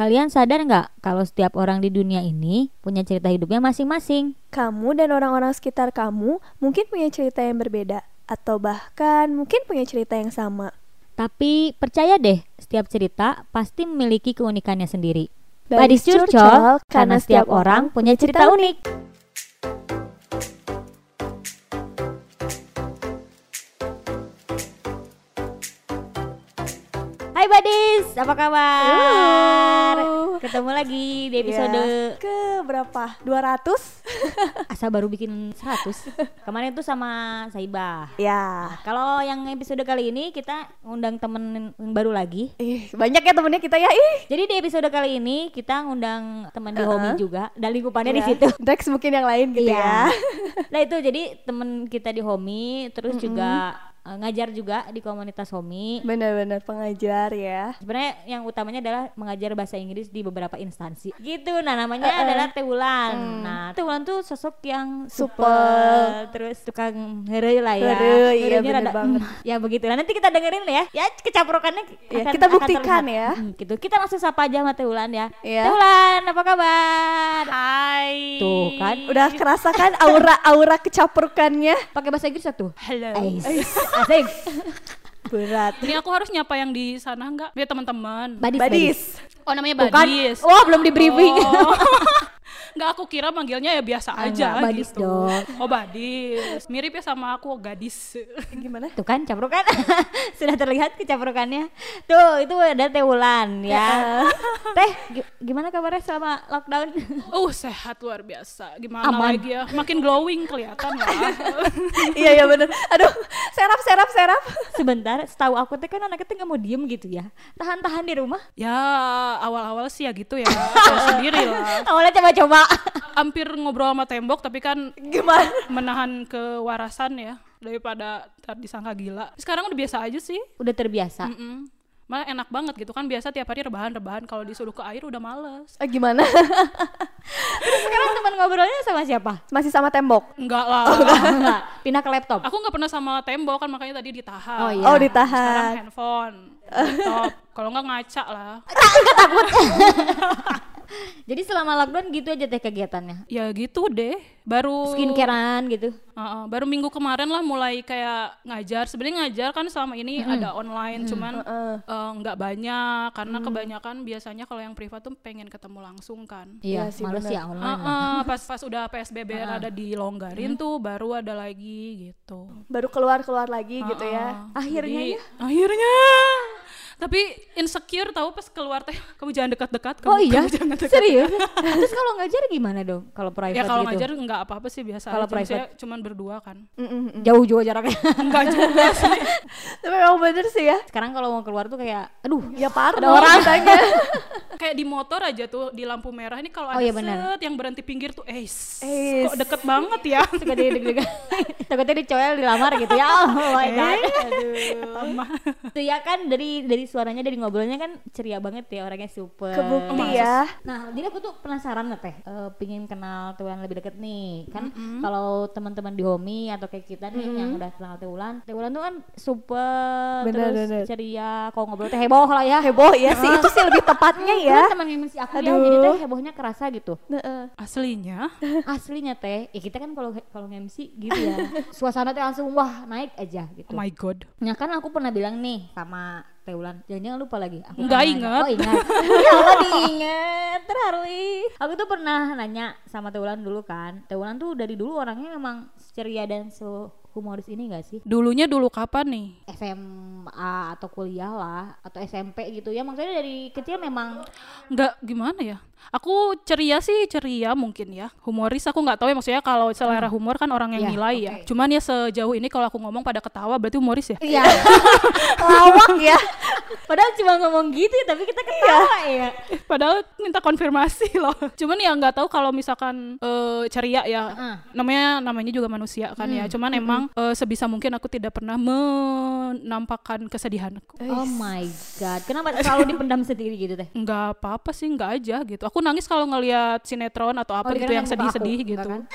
Kalian sadar nggak kalau setiap orang di dunia ini punya cerita hidupnya masing-masing? Kamu dan orang-orang sekitar kamu mungkin punya cerita yang berbeda, atau bahkan mungkin punya cerita yang sama. Tapi percaya deh, setiap cerita pasti memiliki keunikannya sendiri. Badis curcol karena setiap orang punya cerita unik. Badis, apa kabar? Halo. Ketemu lagi di episode Ya, ke berapa? 200? Asa baru bikin 100 Kemarin tuh sama Saibah ya. Kalau yang episode kali ini kita ngundang temen yang baru lagi Ih, banyak ya temennya kita ya. Ih. Jadi di episode kali ini kita ngundang teman di Uh-uh. Homi juga Dan lingkupannya di Ya. situ Rex mungkin yang lain gitu Iya. ya. Nah itu jadi temen kita di Homi Terus juga eh, ngajar juga di komunitas Homi Benar-benar pengajar ya. Sebenarnya yang utamanya adalah mengajar bahasa Inggris di beberapa instansi. Gitu. Nah, namanya Uh-uh. adalah Teulan. Hmm. Nah, Teulan tuh sosok yang Supel. supel, terus tukang heureuy lah ya. Heureuy, iya, bener rada, banget. "Mm." ya begitu lah. Nanti kita dengerin ya. Ya kecaprokannya Ya, akan- kita buktikan ya. Hmm, gitu. Kita langsung sapa aja sama Teulan ya. Iya. Teulan, apa kabar? Hai. Tuh kan. Udah kerasa kan aura-aura kecaprukannya? Pakai bahasa Inggris satu. Halo. Ais. Asik. Berat. Ini aku harus nyapa yang di sana enggak? Biar teman-teman. Badis. Badis. Oh namanya. Badis. Wah, belum di briefing. Oh. Enggak aku kira manggilnya ya biasa Ah, aja enggak, Badis gitu. dong. Oh Badis. Mirip ya sama aku gadis. Gimana? Tuh kan caprukan Sudah terlihat kecaprukannya Tuh itu ada Teh Wulan ya Teh gi- gimana kabarnya selama lockdown? Uh sehat luar biasa. Gimana Aman. lagi ya? Makin glowing kelihatan lah. iya iya bener. Aduh, serap serap serap. Sebentar setahu aku teh kan anaknya teh nggak mau diem gitu ya Tahan-tahan di rumah ya awal-awal sih ya gitu ya. Tahu sendiri lah. Awalnya coba-coba Hampir ngobrol sama tembok tapi kan Gimana? menahan kewarasan ya daripada ntar disangka gila. Sekarang udah biasa aja sih. Udah terbiasa Mm-mm. Malah enak banget gitu kan biasa tiap hari rebahan-rebahan kalau disuruh ke air udah males. Ah, gimana? Terus sekarang teman ngobrolnya sama siapa? Masih sama tembok. Enggak lah. Enggak, pindah ke laptop Aku nggak pernah sama tembok kan makanya tadi ditahan. Oh, iya. Oh, Sekarang ditahan. handphone, laptop. kalau nggak ngaca lah. Jadi selama lockdown gitu aja teh kegiatannya Ya gitu deh. Baru Skincarean gitu Uh-uh, baru minggu kemarin lah mulai kayak ngajar. Sebenarnya ngajar kan selama ini ada online, cuman uh, nggak banyak karena kebanyakan biasanya kalau yang privat tuh pengen ketemu langsung kan. Iya Iya sih, males bener. ya online Uh-uh, pas pas udah PSBB ada dilonggarin tuh baru ada lagi gitu. Baru keluar-keluar lagi gitu ya. Akhirnya Jadi, ya? Akhirnya. Tapi insecure tahu pas keluar teh kamu jangan dekat-dekat. Oh kamu- iya? kamu jangan dekat. Serius? Terus kalau ngajar gimana dong? Kalau private Ya kalau gitu? ngajar nggak apa-apa sih biasa. Kalau private? Cuman berdua kan. Mm-mm. Jauh juga jaraknya Enggak juga sih. Tapi memang bener sih ya. Sekarang kalau mau keluar tuh kayak Aduh Ya parno Ada orang. kitanya. kayak di motor aja tuh di lampu merah ini kalau Oh ada iya, benar. set yang berhenti pinggir tuh eh Eis. kok deket banget ya Suka dia deg-degan Takutnya dicoel dilamar gitu ya Oh my god Tambah. Tuh ya kan dari dari suaranya dari ngobrolnya kan ceria banget ya orangnya super Kebukti ya. Nah, jadi aku tuh penasaran lah teh, eh, pingin kenal Tuhan lebih deket nih. Kan kalau teman-teman di Homi atau kayak kita nih yang udah kenal Tuhan, Tuhan tuh kan super Bener, terus bener. ceria, kalau ngobrol teh heboh lah ya. Heboh ya sih. Itu sih lebih tepatnya ya. Kan teman yang masih aku ya, jadi Aduh. teh hebohnya kerasa gitu. Heeh. aslinya Aslinya teh, ya kita kan kalau kalau MC gitu ya, suasana teh langsung wah naik aja gitu. oh my god Nah kan aku pernah bilang nih sama Teulan, jangan-jangan lupa lagi. Aku Nggak pernah ingat. Oh ingat. ya Allah diinget, terharu. Aku tuh pernah nanya sama Teulan dulu kan. Teulan tuh dari dulu orangnya memang ceria dan sehumoris ini gak sih? dulunya dulu kapan nih SMA atau kuliah lah, atau SMP gitu ya. Maksudnya dari kecil memang nggak gimana ya aku ceria sih ceria mungkin ya humoris aku nggak tahu ya maksudnya kalau selera humor kan orang yang Iya, nilai ya oke. cuman ya sejauh ini kalau aku ngomong pada ketawa berarti humoris ya Iya, Lawak ya. padahal cuma ngomong gitu tapi kita ketawa ya. Padahal minta konfirmasi loh. Cuman ya nggak tahu kalau misalkan eh, ceria ya. Heeh. Namanya namanya juga manusia kan ya. Cuman emang eh, sebisa mungkin aku tidak pernah menampakkan kesedihanku. Oh my god, kenapa selalu dipendam sendiri gitu teh? Nggak apa-apa sih, nggak aja gitu. Aku nangis kalau ngelihat sinetron atau apa Oh, gitu yang sedih-sedih gitu. kan?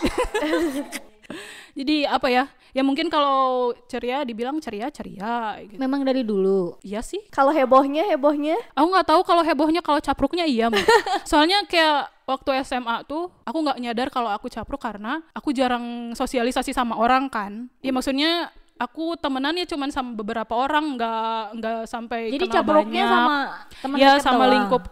Jadi apa ya? Ya mungkin kalau ceria dibilang ceria ceria gitu. Memang dari dulu. Iya sih. Kalau hebohnya, hebohnya. Aku nggak tahu kalau hebohnya kalau capruknya iya. Soalnya kayak waktu SMA tuh aku nggak nyadar kalau aku capruk karena aku jarang sosialisasi sama orang kan. Ya maksudnya aku temenannya cuman sama beberapa orang nggak nggak sampai Jadi banyak. sama teman ya sama doang. lingkup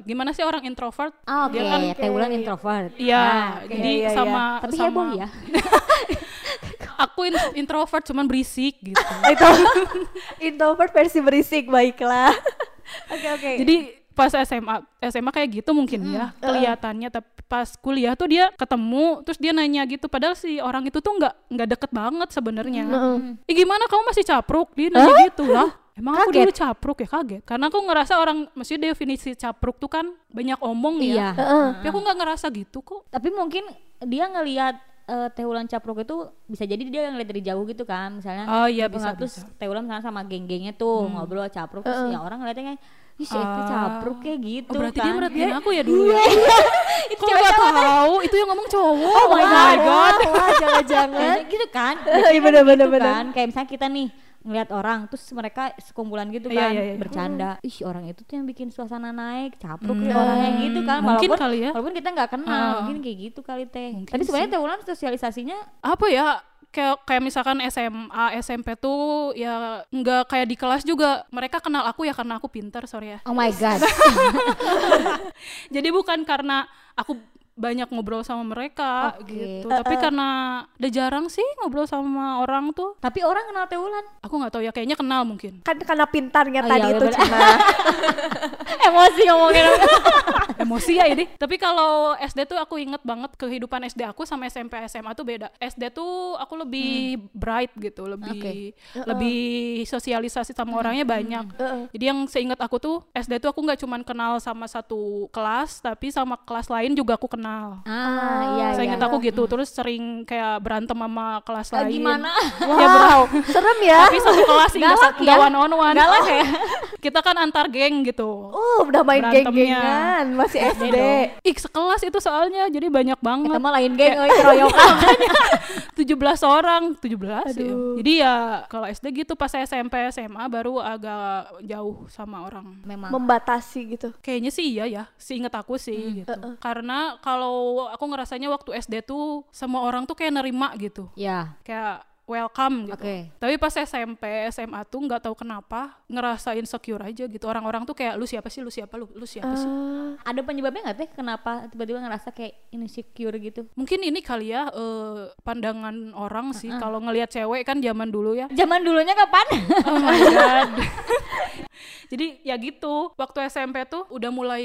gimana sih orang introvert Ah, Oke, Dia kan Tewulan introvert. Iya, Ah, oke. jadi Iya, iya, sama Tapi sama heboh ya. aku in- introvert cuman berisik gitu. Itu introvert versi berisik, baiklah. Oke, oke. Jadi pas SMA SMA kayak gitu mungkin ya kelihatannya tapi pas kuliah tuh dia ketemu terus dia nanya gitu padahal si orang itu tuh nggak nggak deket banget sebenarnya. Eh gimana kamu masih capruk? Dia nanya gitu lah. Emang aku Kaget. dulu capruk ya kaget karena aku ngerasa orang maksudnya definisi capruk tuh kan banyak omong Iya. ya. Tapi aku nggak ngerasa gitu kok. Tapi mungkin dia ngelihat eh, Tewulan capruk itu bisa jadi dia ngeliat dari jauh gitu kan misalnya Oh iya, bisa, Terus bisa. Hmm. Tewulan misalnya sama geng-gengnya tuh ngobrol capruk terus ya orang ngeliatnya kayak Ih, si Ekti capruk kayak gitu Oh, berarti kan dia merhatiin aku ya dulu ya. Kok cewek nggak cowok tahu? Itu yang ngomong cowok. Oh my god. God. Wah, jangan-jangan. Gitu kan Iya, kan bener-bener, gitu bener. kan kayak misalnya kita nih ngeliat orang terus mereka sekumpulan gitu Iya, kan iya, iya. bercanda ih orang itu tuh yang bikin suasana naik capruk ya orangnya gitu kan Mungkin walaupun kali ya. walaupun kita nggak kenal Ah. mungkin kayak gitu kali teh Mungkin tapi sebenarnya Tewulan sosialisasinya apa ya kayak kayak misalkan SMA SMP tuh ya nggak kayak di kelas juga. Mereka kenal aku ya karena aku pintar sorry ya. Oh my god. Jadi bukan karena aku banyak ngobrol sama mereka Oke. gitu. Tapi karena udah jarang sih ngobrol sama orang tuh. Tapi orang kenal Tewulan aku nggak tahu ya kayaknya kenal mungkin. Kan karena pintarnya Oh, tadi iya, itu. Cina. emosi ngomongin emosi ya ini. Tapi kalau SD tuh aku inget banget kehidupan SD aku sama SMP SMA tuh beda. SD tuh aku lebih bright gitu lebih lebih sosialisasi sama orangnya banyak. Jadi yang seingat aku tuh SD tuh aku nggak cuman kenal sama satu kelas tapi sama kelas lain juga aku kenal ah iya saya iya ingat aku gitu terus sering kayak berantem sama kelas Ah, lain gimana Wow, serem ya. tapi satu kelas Galak ya? one on one Galak ya? Kita kan antar geng gitu Uh, udah main geng-gengan, masih SD. Ih sekelas itu soalnya jadi banyak banget kita mah lain geng oh, keroyokan 17 orang 17 ya. Jadi ya kalau SD gitu pas SMP SMA baru agak jauh sama orang. memang Membatasi gitu. Kayaknya sih iya ya, seinget aku sih gitu. Karena kalau aku ngerasanya waktu SD tuh semua orang tuh kayak nerima gitu. ya Kayak welcome gitu. Oke. Tapi pas SMP, SMA tuh nggak tahu kenapa ngerasa insecure aja gitu. Orang-orang tuh kayak lu siapa sih, lu siapa, lu, lu siapa sih. ada penyebabnya nggak teh kenapa tiba-tiba ngerasa kayak insecure gitu Mungkin ini kali ya eh, pandangan orang sih kalau ngelihat cewek kan zaman dulu ya. zaman dulunya kapan Oh my god. Jadi ya gitu, waktu SMP tuh udah mulai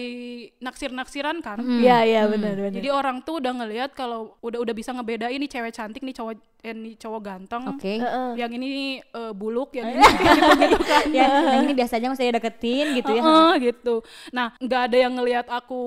naksir-naksiran kan. Iya, iya benar benar. Jadi orang tuh udah ngelihat kalau udah udah bisa ngebedain nih cewek cantik nih cowok eh, nih cowok ganteng. Oke Yang ini eh, buluk, yang ini kayak gitu-gitu kan. ya yang ini biasa aja masih deketin gitu ya Heeh, gitu. Nah, nggak ada yang ngelihat aku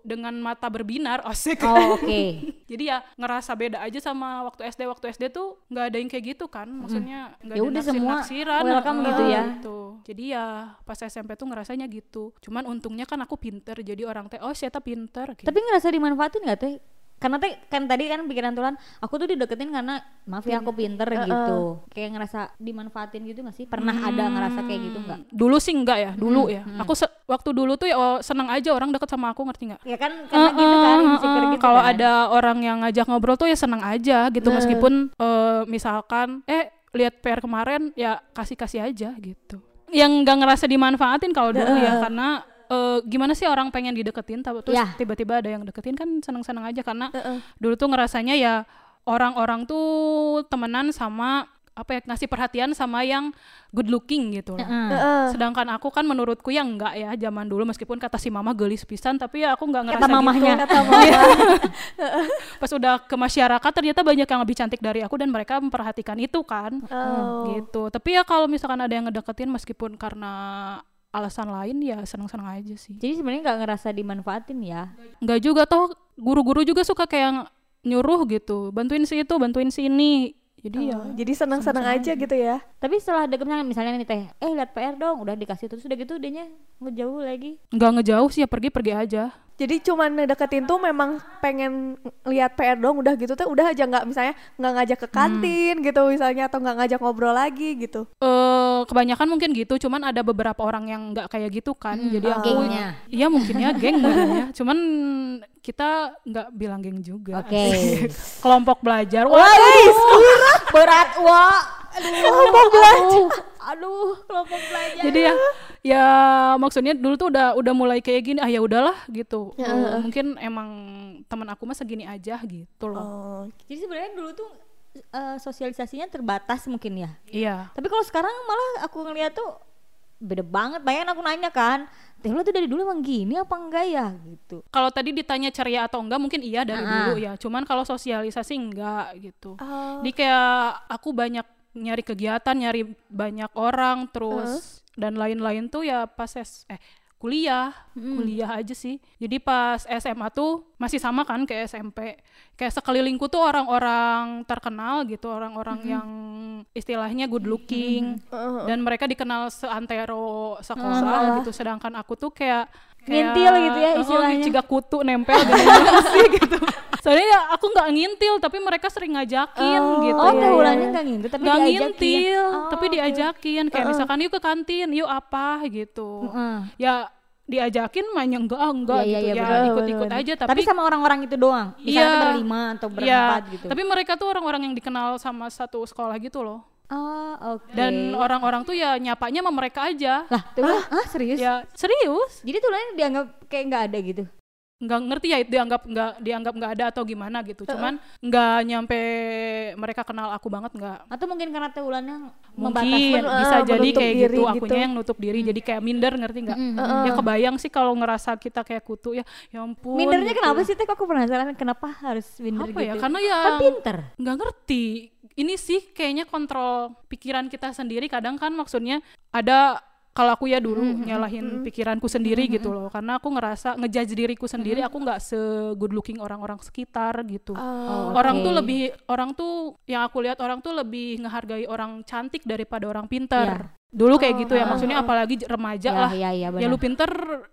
dengan mata berbinar, asik. oh oke Jadi ya ngerasa beda aja sama waktu SD. Waktu SD tuh nggak ada yang kayak gitu kan. Maksudnya nggak Ya ada naksir-naksiran. welcome heeh, gitu ya. gitu. Jadi ya pas SMP tuh ngerasanya gitu. Cuman untungnya kan aku pinter. Jadi orang teh, oh siapa pinter. Gitu. tapi ngerasa dimanfaatin nggak teh karena teh kan tadi kan pikiran Tulan aku tuh dideketin karena maaf ya aku pinter gitu. Kayak ngerasa dimanfaatin gitu nggak sih? Pernah ada ngerasa kayak gitu nggak? Dulu sih enggak ya, dulu ya. Aku se- waktu dulu tuh ya oh, seneng aja orang deket sama aku, ngerti nggak? ya kan karena gitu kan insecure heeh. gitu kalau kan. ada orang yang ngajak ngobrol tuh ya seneng aja gitu meskipun eh, misalkan eh lihat PR kemarin ya kasih kasih aja gitu. Yang nggak ngerasa dimanfaatin kalau dulu ya karena eh, gimana sih orang pengen dideketin tapi terus Ya. tiba-tiba ada yang deketin kan seneng-seneng aja karena dulu tuh ngerasanya ya orang-orang tuh temenan sama apa ya ngasih perhatian sama yang good looking gitu loh. Heeh. Heeh. Sedangkan aku kan menurutku yang enggak ya zaman dulu meskipun kata si mama gelis pisan tapi ya aku nggak ngerasa kata mamahnya gitu. Kata mama. Pas udah ke masyarakat ternyata banyak yang lebih cantik dari aku dan mereka memperhatikan itu kan. Oh. Gitu. Tapi ya kalau misalkan ada yang ngedeketin meskipun karena alasan lain ya seneng-seneng aja sih. jadi sebenarnya nggak ngerasa dimanfaatin ya Nggak juga toh guru-guru juga suka kayak nyuruh gitu, bantuin si itu, bantuin si ini. Jadi ya Jadi senang-senang aja gitu ya. tapi setelah deket misalnya, misalnya nih teh eh lihat PR dong udah dikasih terus udah gitu dianya ngejauh lagi nggak ngejauh sih ya pergi-pergi aja. Jadi cuman ngedeketin tuh memang pengen lihat PR dong udah gitu tuh udah aja nggak misalnya nggak ngajak ke kantin gitu misalnya atau nggak ngajak ngobrol lagi gitu. Eh kebanyakan mungkin gitu, cuman ada beberapa orang yang nggak kayak gitu kan. Jadi oh, aku gengnya. Iya mungkin ya geng ya. Cuman kita nggak bilang geng juga. Oke. Kelompok belajar. Wah, berat wah. Aduh, kelompok belajar. Aduh, kelompok belajar. jadi ya ya maksudnya dulu tuh udah udah mulai kayak gini ah ya udahlah gitu Oh, mungkin emang teman aku mah segini aja gitu loh Oh, Jadi sebenarnya dulu tuh eh, sosialisasinya terbatas mungkin ya. iya Tapi kalau sekarang malah aku ngeliat tuh beda banget. Bayangin aku nanya kan, Teh lo tuh dari dulu emang gini apa enggak ya gitu. kalau tadi ditanya ceria atau enggak mungkin iya dari Ah. dulu ya cuman kalau sosialisasi enggak gitu Oh. jadi kayak aku banyak nyari kegiatan nyari banyak orang terus dan lain-lain tuh ya pas es eh kuliah. Kuliah aja sih. Jadi pas SMA tuh masih sama kan kayak SMP kayak sekelilingku tuh orang-orang terkenal gitu orang-orang yang istilahnya good looking. Dan mereka dikenal seantero sekolah gitu. Sedangkan aku tuh kayak Ngintil gitu ya oh, istilahnya. ciga kutu nempel gitu sih gitu soalnya ya aku nggak ngintil tapi mereka sering ngajakin gitu Oh, teh ulangnya enggak ngintip tapi nggak diajakin. ngintil Oh, tapi diajakin kayak misalkan yuk ke kantin yuk apa gitu Heeh. ya diajakin mainnya enggak ah, enggak Iya, iya, gitu iya, ya benar, ikut-ikut benar, aja Tapi, tapi, sama orang-orang itu doang. Misalnya Iya. berlima atau ya, berempat gitu. tapi mereka tuh orang-orang yang dikenal sama satu sekolah gitu loh oh, oke. dan orang-orang tuh ya nyapanya sama mereka aja lah, tuh ah, serius? ya serius Jadi tuh lain dianggap kayak nggak ada gitu. Nggak ngerti ya itu dianggap nggak dianggap nggak ada atau gimana gitu cuman nggak nyampe mereka kenal aku banget nggak Atau mungkin karena teh ulannya mungkin bisa eh, jadi kayak diri gitu gitu. akunya yang nutup diri jadi kayak minder ngerti nggak Mm-mm. ya kebayang sih kalau ngerasa kita kayak kutu ya ya ampun Mindernya gitu. kenapa sih teh? Kok aku penasaran kenapa harus minder apa gitu? ya karena ya Kan pinter. nggak ngerti ini sih kayaknya kontrol pikiran kita sendiri kadang kan maksudnya ada kalau aku ya dulu nyalahin pikiranku sendiri gitu loh. Karena aku ngerasa ngejudge diriku sendiri aku nggak se good looking orang-orang sekitar gitu. Oh, orang oke. tuh lebih orang tuh yang aku lihat orang tuh lebih ngehargai orang cantik daripada orang pintar. Dulu kayak gitu ya maksudnya apalagi j- remaja Ya, lah. ya, ya, ya lu pinter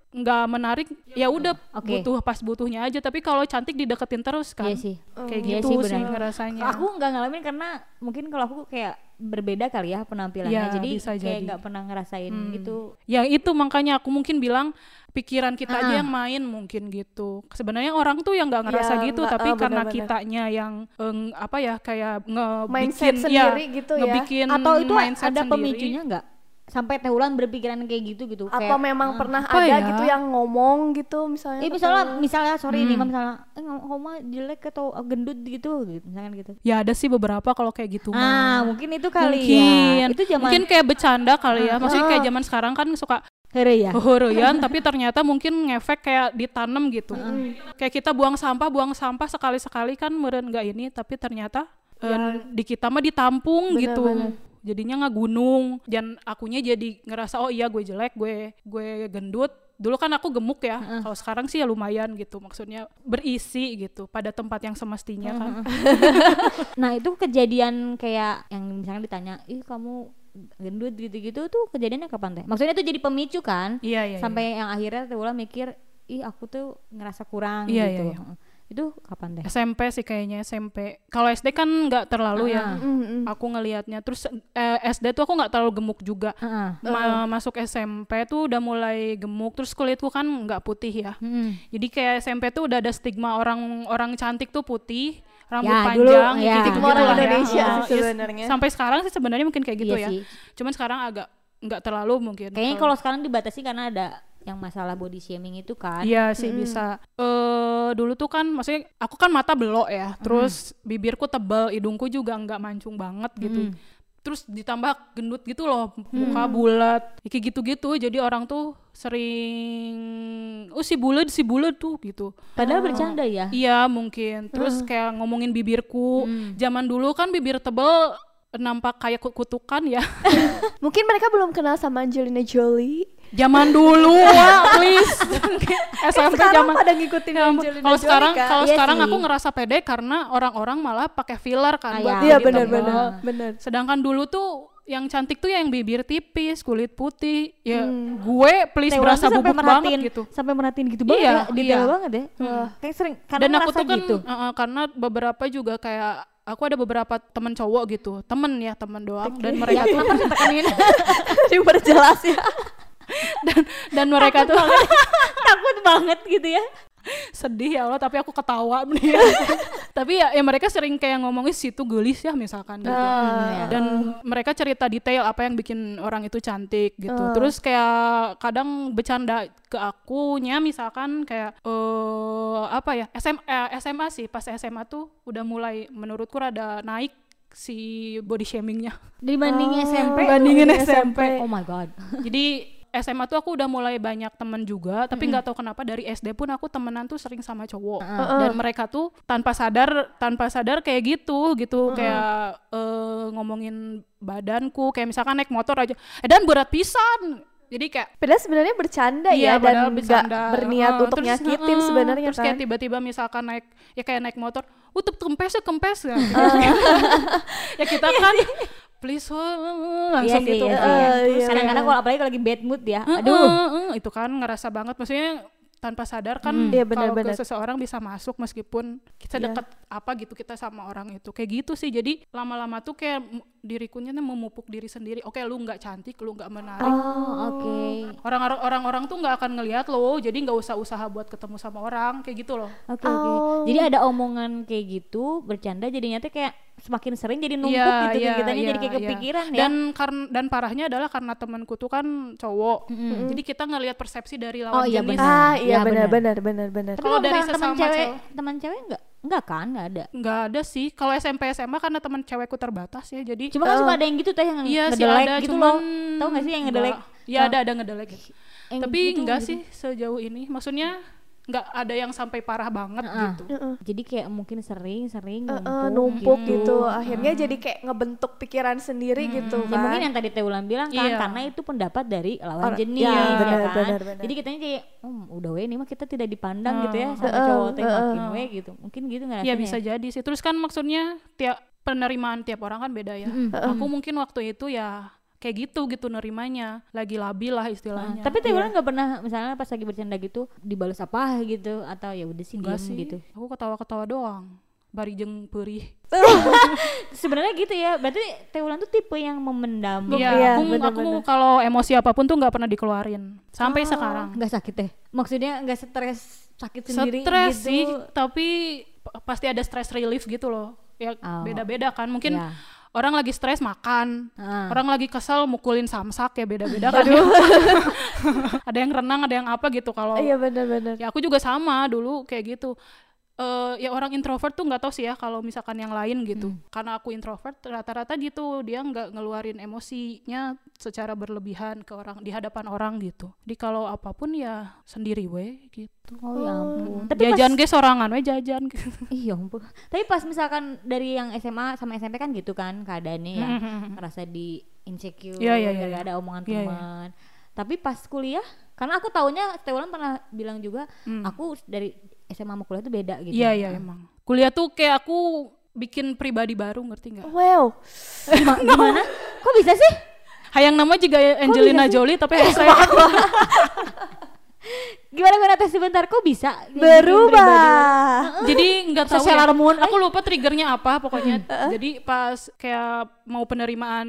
nggak menarik ya udah Oke. butuh pas butuhnya aja. Tapi kalau cantik dideketin terus kan Iya sih. kayak Iya gitu sih, sih, ngerasanya. Aku nggak ngalamin karena mungkin kalau aku kayak berbeda kali ya penampilannya. Ya, jadi bisa kayak nggak pernah ngerasain Hmm. gitu. ya itu makanya aku mungkin bilang pikiran kita Ah. aja yang main mungkin gitu sebenarnya orang tuh yang nggak ngerasa Ya, gitu nggak, tapi ah, karena benar-benar. kitanya yang eng, apa ya kayak ngebikin Mindset ya, sendiri gitu ya. ngebikin Atau itu ada sendiri. pemicunya nggak? Sampai teh ulan berpikiran kayak gitu gitu. apa kayak, memang pernah apa ada ya? gitu yang ngomong gitu misalnya Eh misalnya atau- misalnya sorry nih Hmm. Mam, misalnya eh ngomong jelek atau gendut gitu gitu misalkan gitu. ya ada sih beberapa kalau kayak gitu mah. Ah, mungkin itu kali mungkin ya. Itu zaman mungkin kayak bercanda kali ya maksudnya kayak zaman sekarang kan suka Here ya. horoyan tapi ternyata mungkin ngefek kayak ditanam gitu kayak kita buang sampah buang sampah sekali sekali kan meren nggak ini tapi ternyata eh, di kita mah ditampung Bener, gitu bener. Jadinya nggak gunung dan akunya jadi ngerasa oh iya gue jelek gue gue gendut dulu kan aku gemuk ya kalau sekarang sih ya lumayan gitu maksudnya berisi gitu pada tempat yang semestinya kan Nah, itu kejadian kayak yang misalnya ditanya, "Ih, kamu gendut gitu-gitu tuh kejadiannya kapan teh?" Maksudnya itu jadi pemicu kan? iya iya iya. Sampai yang akhirnya ulah mikir, "Ih, aku tuh ngerasa kurang Iya, gitu." iya, iya. Itu kapan teh? SMP sih kayaknya SMP kalau SD kan nggak terlalu ya Mm, mm. aku ngelihatnya terus eh, SD tuh aku nggak terlalu gemuk juga Heeh. Ma- masuk SMP tuh udah mulai gemuk terus kulitku kan nggak putih ya Mm-mm. jadi kayak SMP tuh udah ada stigma orang orang cantik tuh putih rambut Ya, panjang dulu, ya. gitu Stigma orang ya. Indonesia Oh, sih sebenarnya. sampai sekarang sih sebenarnya mungkin kayak gitu Iya ya sih. cuman sekarang agak nggak terlalu mungkin Kayaknya kalau sekarang dibatasi karena ada yang masalah body shaming itu kan. Iya sih bisa. Eh dulu tuh kan, maksudnya aku kan mata belok ya, terus bibirku tebal, hidungku juga nggak mancung banget gitu. Terus ditambah gendut gitu loh, muka bulat, kayak gitu-gitu. Jadi orang tuh sering, oh si bulat, si bulat tuh gitu. Padahal bercanda ya. Iya mungkin. Terus kayak ngomongin bibirku. Zaman dulu kan bibir tebal nampak kayak kut- kutukan ya. mungkin mereka belum kenal sama Angelina Jolie Zaman dulu, wah, please. SMP sekarang zaman pada ngikutin Ya Kalau sekarang kalau Iya sekarang sih. aku ngerasa pede karena orang-orang malah pakai filler Ah, kan buat iya. iya jadi benar Sedangkan dulu tuh yang cantik tuh yang bibir tipis, kulit putih. Ya gue please Teh Wulan berasa bubuk banget gitu. sampai merhatiin gitu banget Iya, ya detail iya. banget ya kayak sering karena Dan aku tuh kan gitu uh, uh, karena beberapa juga kayak aku ada beberapa temen cowok gitu, temen ya temen doang dan mereka tuh Diperjelas ya. dan dan mereka tuh takut banget gitu ya. Sedih ya Allah tapi aku ketawa. Nih. Tapi ya, ya mereka sering kayak ngomongin situ gelis ya misalkan. Gitu Ah. dan mereka cerita detail apa yang bikin orang itu cantik gitu. Terus kayak kadang bercanda ke akunya misalkan kayak eh apa ya SM, eh, SMA sih. Pas SMA tuh udah mulai menurutku rada naik si body shamingnya. Dibanding SMP Dibandingin dibanding SMP. oh my god. Jadi SMA tuh aku udah mulai banyak temen juga tapi nggak tahu kenapa dari SD pun aku temenan tuh sering sama cowok. Dan mereka tuh tanpa sadar tanpa sadar kayak gitu gitu. Kayak eh, ngomongin badanku kayak misalkan naik motor aja eh dan berat pisan. Jadi kayak Padahal sebenarnya bercanda Iya, ya dan nggak berniat Heeh, untuk terus, nyakitin heeh, sebenarnya terus kayak kan. tiba-tiba misalkan naik ya kayak naik motor utup kempes ya kempes ya ya kita kan please wah, Iya langsung sih, gitu iya kan. sih, iya. iya, kadang-kadang kalau apalagi kalau lagi bad mood ya aduh heeh, itu kan ngerasa banget maksudnya tanpa sadar kan Iya, kalau ke benar-benar. seseorang bisa masuk meskipun kita Iya. dekat apa gitu kita sama orang itu kayak gitu sih jadi lama-lama tuh kayak dirikunya tuh memupuk diri sendiri oke lu nggak cantik lu nggak menarik oh oke orang-orang orang-orang tuh nggak akan ngelihat lo jadi nggak usah usaha buat ketemu sama orang kayak gitu loh Oke oke. Oh. Jadi ada omongan kayak gitu bercanda jadinya tuh kayak semakin sering jadi numpuk Iya, gitu iya, kitanya jadi iya, kayak iya. kepikiran ya. dan karena dan parahnya adalah karena temanku tuh kan cowok jadi kita ngelihat persepsi dari lawan Oh, iya, jenis benar. Ah Iya, iya benar. benar benar benar benar. Tapi kalau dari misalnya teman sesama cewek, teman cewek enggak? Enggak kan? Enggak ada. nggak ada sih kalau SMP SMA karena teman cewekku terbatas ya jadi Cuma kan suka ada yang gitu teh yang Iya ngedelek ada, gitu cuman loh. Tahu gak sih yang ngedelek? Enggak. Ya ada ada ngedelek. Yang Tapi gitu, enggak gitu. sih sejauh ini. Maksudnya nggak ada yang sampai parah banget Heeh. gitu. Jadi kayak mungkin sering-sering Eh, numpuk, numpuk gitu. Akhirnya jadi kayak ngebentuk pikiran sendiri gitu Ya mungkin kan. yang tadi Teh Ulan bilang kan Iya. karena itu pendapat dari lawan Or- jenis ya, ya, benar, kan. benar, benar. Jadi kitanya kayak oh, udah we ini mah kita tidak dipandang gitu ya sama Heeh, cowok teh heeh. makin we gitu. Mungkin gitu nggak Ya bisa jadi sih. Terus kan maksudnya tiap penerimaan tiap orang kan beda ya. Aku mungkin waktu itu ya kayak gitu gitu nerimanya. Lagi labil lah istilahnya. Tapi Teh Ulan nggak pernah misalnya pas lagi bercanda gitu dibalas apa gitu atau ya udah sih diem sih. gitu. Aku ketawa-ketawa doang. Bari jeng perih. Sebenarnya gitu ya. Berarti Teh Ulan tuh tipe yang memendam. Iya, Iya, aku, aku kalau emosi apa pun tuh nggak pernah dikeluarin sampai sekarang. nggak sakit teh. Maksudnya nggak stres sakit sendiri Stres gitu. sih, tapi pasti ada stress relief gitu loh. Ya Oh. beda-beda kan. Mungkin Ya. Orang lagi stres makan, Ah. orang lagi kesel mukulin samsak ya beda-beda kan. ya. ada yang renang, ada yang apa gitu kalau Iya benar-benar. ya aku juga sama dulu kayak gitu. Eh ya orang introvert tuh nggak tahu sih ya kalau misalkan yang lain gitu. Hmm. Karena aku introvert rata-rata gitu dia nggak ngeluarin emosinya secara berlebihan ke orang di hadapan orang gitu. Jadi kalau apa pun ya sendiri we gitu. Oh ya ampun. Tapi jajan pas, ge sorangan we jajan. iya ampun. Tapi pas misalkan dari yang SMA sama SMP kan gitu kan keadaannya ya. ngerasa di insecure, iya, iya, nggak iya. ada omongan Iya, iya. teman. Tapi pas kuliah, karena aku taunya Teh Ulan pernah bilang juga, aku dari SMA sama kuliah itu beda gitu. Hmm. Iya iya emang. Kuliah tuh kayak aku bikin pribadi baru ngerti nggak? Wow. Gima- gimana? Kok bisa sih? Hayang nama juga Angelina Jolie tapi saya Gimana gimana tes sebentar kok bisa? Berubah. jadi nggak tahu ya. hormon, aku lupa triggernya apa pokoknya jadi pas kayak mau penerimaan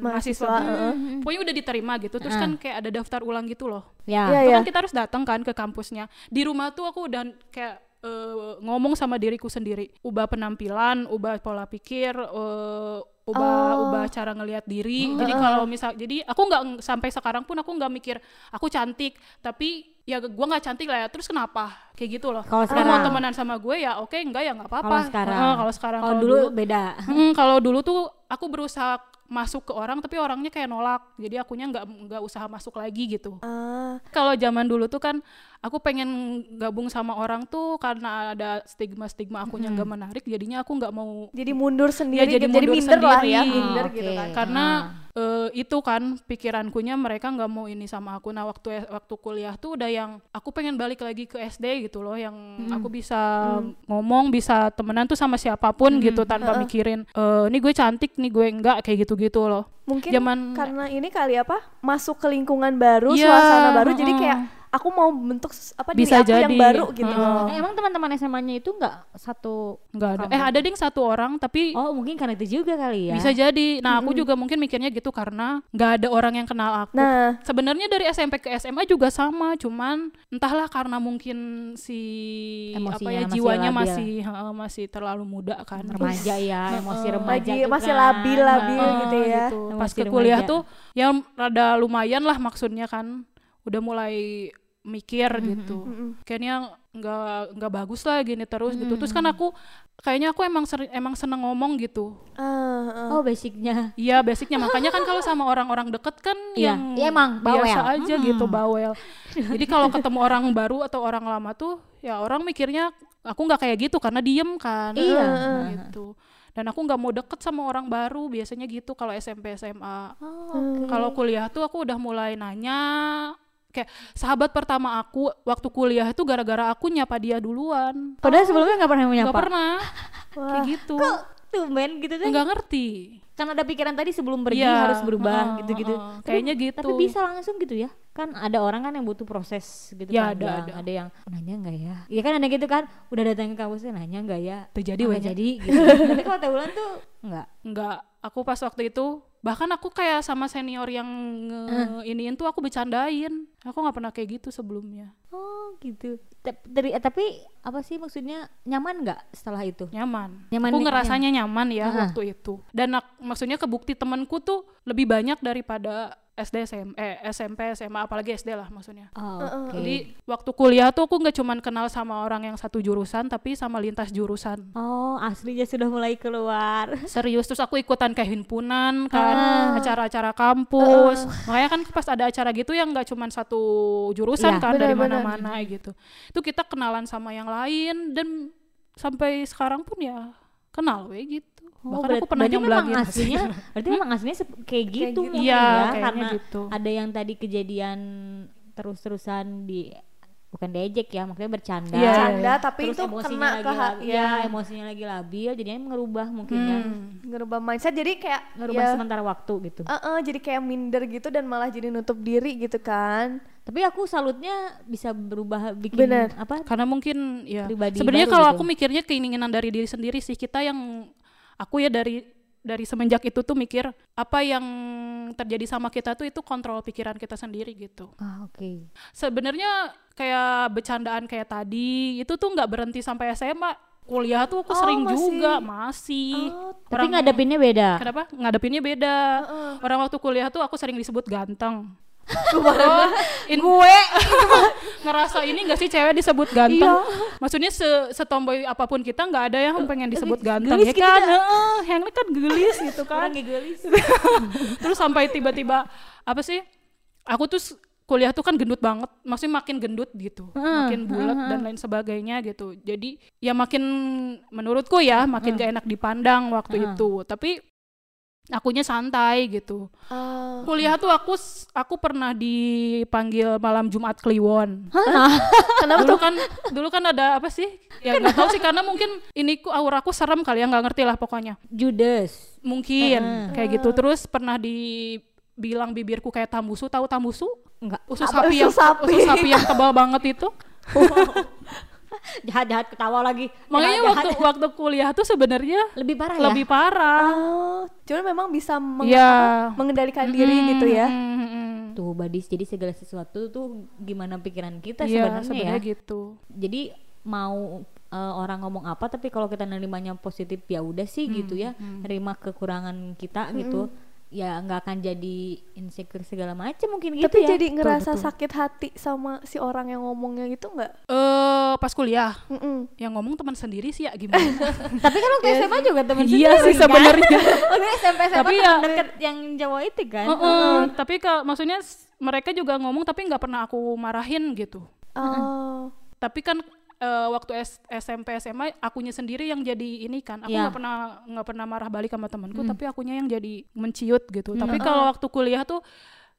mahasiswa, Mahasiswa, tuh, pokoknya udah diterima gitu terus kan kayak ada daftar ulang gitu loh Ya. Itu iya. kan kita harus datang kan ke kampusnya di rumah tuh aku udah kayak eh, ngomong sama diriku sendiri ubah penampilan ubah pola pikir eh, ubah ubah cara ngelihat diri. Jadi kalau misal jadi aku nggak sampai sekarang pun aku nggak mikir aku cantik. Tapi ya gua nggak cantik lah ya terus kenapa? Kayak gitu loh. Kalau sekarang? mau temenan sama gue ya oke enggak ya nggak apa-apa. Kalau sekarang. Heeh, kalau sekarang Kalau dulu, beda. Hmm, kalau dulu tuh aku berusaha masuk ke orang tapi orangnya kayak nolak. Jadi akunya nggak nggak usaha masuk lagi gitu. Ah, kalau zaman dulu tuh kan aku pengen gabung sama orang tuh karena ada stigma-stigma akunya nggak menarik jadinya aku nggak mau Jadi mundur sendiri, jadi gitu. jadi mundur minder lah ya, sendiri. minder Ah, gitu oke. kan. karena Ah. eh, itu kan pikirankunya mereka nggak mau ini sama aku nah waktu waktu kuliah tuh udah yang aku pengen balik lagi ke SD gitu loh yang aku bisa ngomong bisa temenan tuh sama siapa pun gitu tanpa mikirin eh ini gue cantik nih gue enggak kayak gitu-gitu loh Mungkin Zaman- karena ini kali apa? Masuk ke lingkungan baru, Iya, suasana baru jadi heeh. kayak aku mau bentuk apa Bisa diri aku yang jadi, baru gitu. heeh. Eh, emang teman-teman SMA-nya itu nggak satu nggak ada eh ada ding satu orang tapi Oh, mungkin karena itu juga kali ya. bisa jadi nah aku juga mungkin mikirnya gitu karena nggak ada orang yang kenal aku Nah, sebenarnya dari SMP ke SMA juga sama cuman entahlah karena mungkin si apa Emosinya ya masih jiwanya labil. masih heeh, masih terlalu muda kan remaja ya, emosi remaja lagi tuh masih kan. labil-labil Heeh, gitu ya. Pas Emosi ke kuliah remaja. tuh ya rada lumayan lah maksudnya kan udah mulai mikir gitu kayaknya nggak nggak bagus lah gini terus gitu terus kan aku kayaknya aku emang seri- emang seneng ngomong gitu Ah, ah. Oh, basicnya. Iya basicnya makanya kan kalau sama orang-orang deket kan Iya. yang Iya, emang bawel. biasa aja gitu bawel. Jadi kalau ketemu orang baru atau orang lama tuh ya orang mikirnya aku nggak kayak gitu karena diem kan. Iya. Gitu. Dan aku nggak mau deket sama orang baru biasanya gitu kalau SMP SMA. Oh, Kalau kuliah tuh aku udah mulai nanya kayak sahabat pertama aku waktu kuliah itu gara-gara aku nyapa dia duluan. Padahal sebelumnya nggak pernah Nggak menyapa. pernah. Kayak gitu. Kok tumben gitu tuh? Nggak ngerti. Kan ada pikiran tadi sebelum pergi Iya, harus berubah gitu-gitu. heeh. Tapi- Kayaknya gitu. Tapi bisa langsung gitu ya? Kan ada orang kan yang butuh proses gitu Ya, ada, panjang. ada. yang nanya nggak ya? Iya kan ada gitu kan, udah datang ke kampusnya nanya nggak ya? Terjadi Oh, nggak jadi gitu. Tapi kalau Taulan tuh nggak. Enggak, aku pas waktu itu bahkan aku kayak sama senior yang nge iniin tuh aku bercandain. Aku nggak pernah kayak gitu sebelumnya. Oh gitu. Dari- eh, tapi apa sih maksudnya nyaman nggak setelah itu? Nyaman. Nyaman aku ngerasanya nyaman ya Heeh. waktu itu. Dan ak- maksudnya kebukti temanku tuh lebih banyak daripada SD SM, eh, SMP SMA apalagi SD lah maksudnya. Oh, oke. Jadi waktu kuliah tuh aku nggak cuman kenal sama orang yang satu jurusan tapi sama lintas jurusan. Oh, aslinya sudah mulai keluar. serius terus aku ikutan kayak himpunan kan acara-acara kampus makanya kan pas ada acara gitu yang nggak cuma satu jurusan Iya, kan dari benar-benar. mana-mana gitu itu kita kenalan sama yang lain dan sampai sekarang pun ya kenal we gitu Oh, bahkan aku pernah berarti memang aslinya, berarti memang aslinya kayak gitu gitu. mungkin Iya, ya, kayaknya karena gitu. ada yang tadi kejadian terus-terusan di bukan diejek ya, maksudnya bercanda. Iya, iya, Canda tapi Terus itu kena ke labil, ya ya, emosinya lagi labil, jadinya ngerubah mungkin ya, Hmm. ngerubah mindset jadi kayak ngerubah ya, sementara waktu gitu. eh-eh, jadi kayak minder gitu dan malah jadi nutup diri gitu kan. Tapi aku salutnya bisa berubah bikin Bener. apa? karena mungkin ya sebenarnya kalau gitu. aku mikirnya keinginan dari diri sendiri sih kita yang aku ya dari dari semenjak itu tuh mikir apa yang terjadi sama kita tuh itu kontrol pikiran kita sendiri gitu. Ah, oke. sebenarnya kayak bercandaan kayak tadi itu tuh nggak berhenti sampai SMA kuliah tuh aku Oh, sering masih. juga masih. Oh, Tapi ngadepinnya beda. kenapa? Ngadepinnya beda. Orang waktu kuliah tuh aku sering disebut ganteng Oh, in- Gue. Ngerasa ini gak sih cewek disebut ganteng? Maksudnya se setomboy apa pun kita nggak ada yang pengen disebut ganteng gelis ya gitu kan? ya. Heeh, yang kan gelis gitu kan. Gelis. terus sampai tiba-tiba apa sih aku tuh kuliah tuh kan gendut banget. Maksudnya makin gendut gitu makin bulat dan lain sebagainya gitu. Jadi ya makin menurutku ya makin gak enak dipandang waktu itu. Tapi akunya santai gitu. Ah. kuliah tuh aku aku pernah dipanggil malam Jumat Kliwon. Kenapa dulu kan dulu kan ada apa sih? Ya nggak tahu sih karena mungkin ini ku auraku serem kali ya nggak ngerti lah pokoknya. Judes. mungkin kayak gitu. Terus pernah dibilang bibirku kayak tambusu tahu tambusu? Enggak. usus sapi Usus yang sapi. usus sapi yang tebal banget itu Jahat-jahat ketawa lagi. makanya Jahat-jahat. waktu waktu kuliah tuh sebenarnya lebih parah lebih ya. parah Oh, cuman memang bisa meng- apa, mengendalikan diri gitu ya. Hmm, hmm, hmm. Tuh badis jadi segala sesuatu tuh gimana pikiran kita Iya, sebenarnya ya. gitu Jadi mau eh, orang ngomong apa tapi kalau kita nerimanya positif ya udah sih gitu ya. Nerima kekurangan kita gitu. Ya nggak akan jadi insecure segala macam mungkin gitu Tapi ya. jadi ngerasa betul. sakit hati sama si orang yang ngomongnya gitu nggak? eh pas kuliah Mm-mm. yang ngomong teman sendiri sih ya gimana tapi kan waktu SMA juga temen Iya sendiri sih kan? sebenarnya. Waktu SMP SMA Tapi ya- deket yang Jawa itu kan. Heeh, tapi kalau maksudnya mereka juga ngomong tapi nggak pernah aku marahin gitu Oh. tapi kan eh, waktu S- SMP SMA akunya sendiri yang jadi ini kan aku Iya. nggak pernah nggak pernah marah balik sama temanku tapi akunya yang jadi menciut gitu tapi kalau waktu kuliah tuh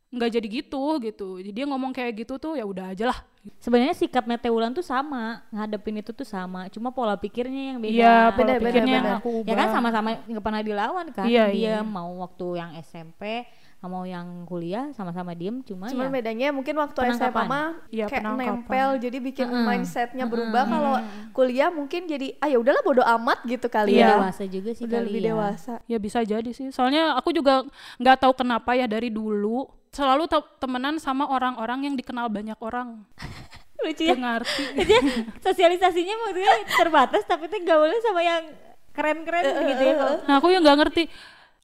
nggak jadi gitu gitu jadi dia ngomong kayak gitu tuh ya udah aja lah Sebenarnya sikapnya Teulan tuh sama, ngadepin itu tuh sama, cuma pola pikirnya yang beda. Iya, pola Beda, beda, pikirnya yang beda. aku ya kan ubah. sama-sama nggak pernah dilawan kan. Iya, Dia iya. mau waktu yang SMP, mau yang kuliah sama-sama diem, cuma Cuman ya bedanya mungkin waktu SMA mah Iya, kayak penangkapan. nempel jadi bikin Mm-mm. mindsetnya berubah. Kalau kuliah mungkin jadi ah ya udahlah bodo amat gitu kali Iya, ya. dewasa juga sih Udah kali lebih ya. dewasa. ya bisa jadi sih soalnya aku juga nggak tahu kenapa ya dari dulu selalu te- temenan sama orang-orang yang dikenal banyak orang Lucu ya. Nggak ngerti Dia sosialisasinya maksudnya terbatas tapi tuh gaulnya sama yang keren-keren gitu ya. kalau- Nah aku yang nggak ngerti.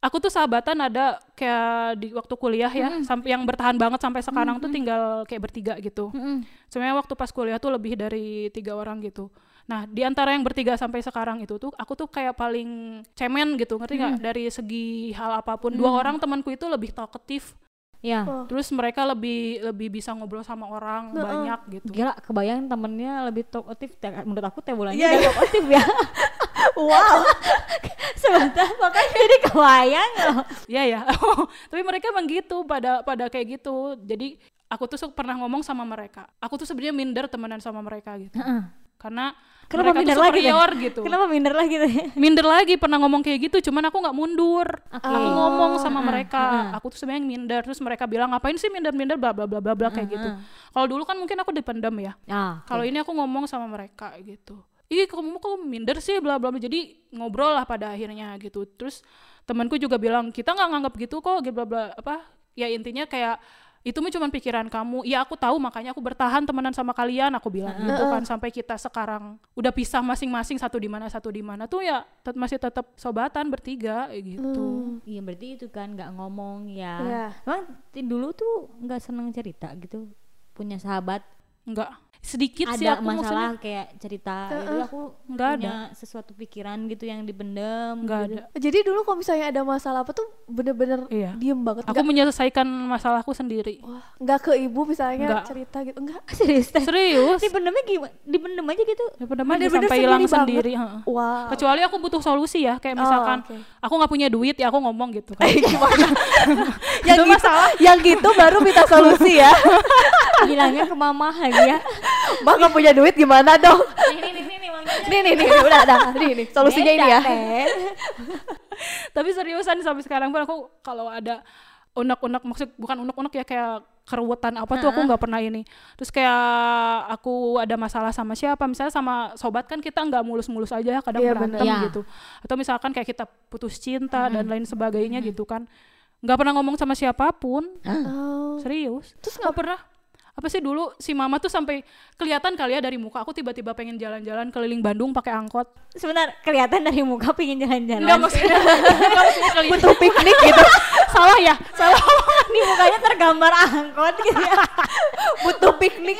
Aku tuh sahabatan ada kayak di waktu kuliah ya, sampai yang bertahan banget sampai sekarang tuh tinggal kayak bertiga gitu. Mm-mm. Sebenarnya waktu pas kuliah tuh lebih dari tiga orang gitu. Nah di antara yang bertiga sampai sekarang itu tuh aku tuh kayak paling cemen gitu, ngerti nggak? Dari segi hal apa pun, dua orang temanku itu lebih talkative. Ya. Oh. Terus mereka lebih lebih bisa ngobrol sama orang banyak gitu. Gila, kebayang temennya lebih talkative. Menurut aku teh bulannya Iya, yeah, iya. talkative ya. Wow. Sebentar, makanya jadi kebayang loh. Iya ya. Tapi mereka emang gitu pada pada kayak gitu. Jadi aku tuh pernah ngomong sama mereka. Aku tuh sebenarnya minder temenan sama mereka gitu. Karena Kenapa mereka minder tuh lagi deh? superior gitu. Kenapa minder lagi tuh? Minder lagi pernah ngomong kayak gitu, cuman aku nggak mundur. Oke. Aku ngomong sama Ah, mereka, ah. aku tuh sebenarnya minder. Terus mereka bilang ngapain sih minder-minder bla bla bla bla bla kayak gitu. Kalau dulu kan mungkin aku dipendam ya. Ah, Kalau ini aku ngomong sama mereka gitu. Ih kamu kok minder sih bla bla bla. Jadi ngobrol lah pada akhirnya gitu. Terus temanku juga bilang kita nggak nganggap gitu kok gitu, bla bla apa. Ya intinya kayak itu mah cuma pikiran kamu. Ya aku tahu makanya aku bertahan temenan sama kalian. Aku bilang gitu kan sampai kita sekarang udah pisah masing-masing satu di mana satu di mana tuh ya tet- masih tetap sobatan bertiga kayak gitu. Iya berarti itu kan nggak ngomong ya. Iya. Emang dulu tuh nggak seneng cerita gitu punya sahabat Enggak sedikit sih ada aku maksudnya. masalah kayak cerita gitu aku Nggak punya sesuatu pikiran gitu yang dipendem Enggak gitu. ada. Jadi dulu kalau misalnya ada masalah apa tuh bener-bener Iya. diem banget. Aku menyelesaikan masalahku sendiri. Wah, nggak ke ibu misalnya Nggak. cerita gitu. Enggak. serius Serius? dipendemnya gimana dipendem aja gitu Ya bener Bener-bener sampai hilang sendiri sendiri. Wow. Kecuali aku butuh solusi ya, kayak Oh, misalkan oke. aku nggak punya duit ya aku ngomong gitu kan. gimana? yang Itu gitu, masalah. yang gitu baru minta solusi ya. bilangnya ke mama ya Bang nggak punya duit gimana dong? ini nih nih nih Mang. nih nih nih udah dah nih nih solusinya ini Beda, ya. Teh. Tapi seriusan sampai sekarang pun aku kalau ada unek-unek maksud bukan unek-unek ya kayak keruwetan apa tuh aku nggak pernah ini. Terus kayak aku ada masalah sama siapa, misalnya sama sobat kan kita nggak mulus-mulus aja kadang Iya, berantem bener. Iya. gitu. Atau misalkan kayak kita putus cinta dan lain sebagainya gitu kan. nggak pernah ngomong sama siapa pun. Oh. Serius. Terus nggak pernah apa sih dulu si mama tuh sampai kelihatan kali ya dari muka? Aku tiba-tiba pengen jalan-jalan keliling Bandung pakai angkot. Sebentar kelihatan dari muka pingin jalan-jalan. Enggak maksudnya butuh piknik gitu. salah ya salah. Di mukanya tergambar angkot gitu ya. Butuh piknik.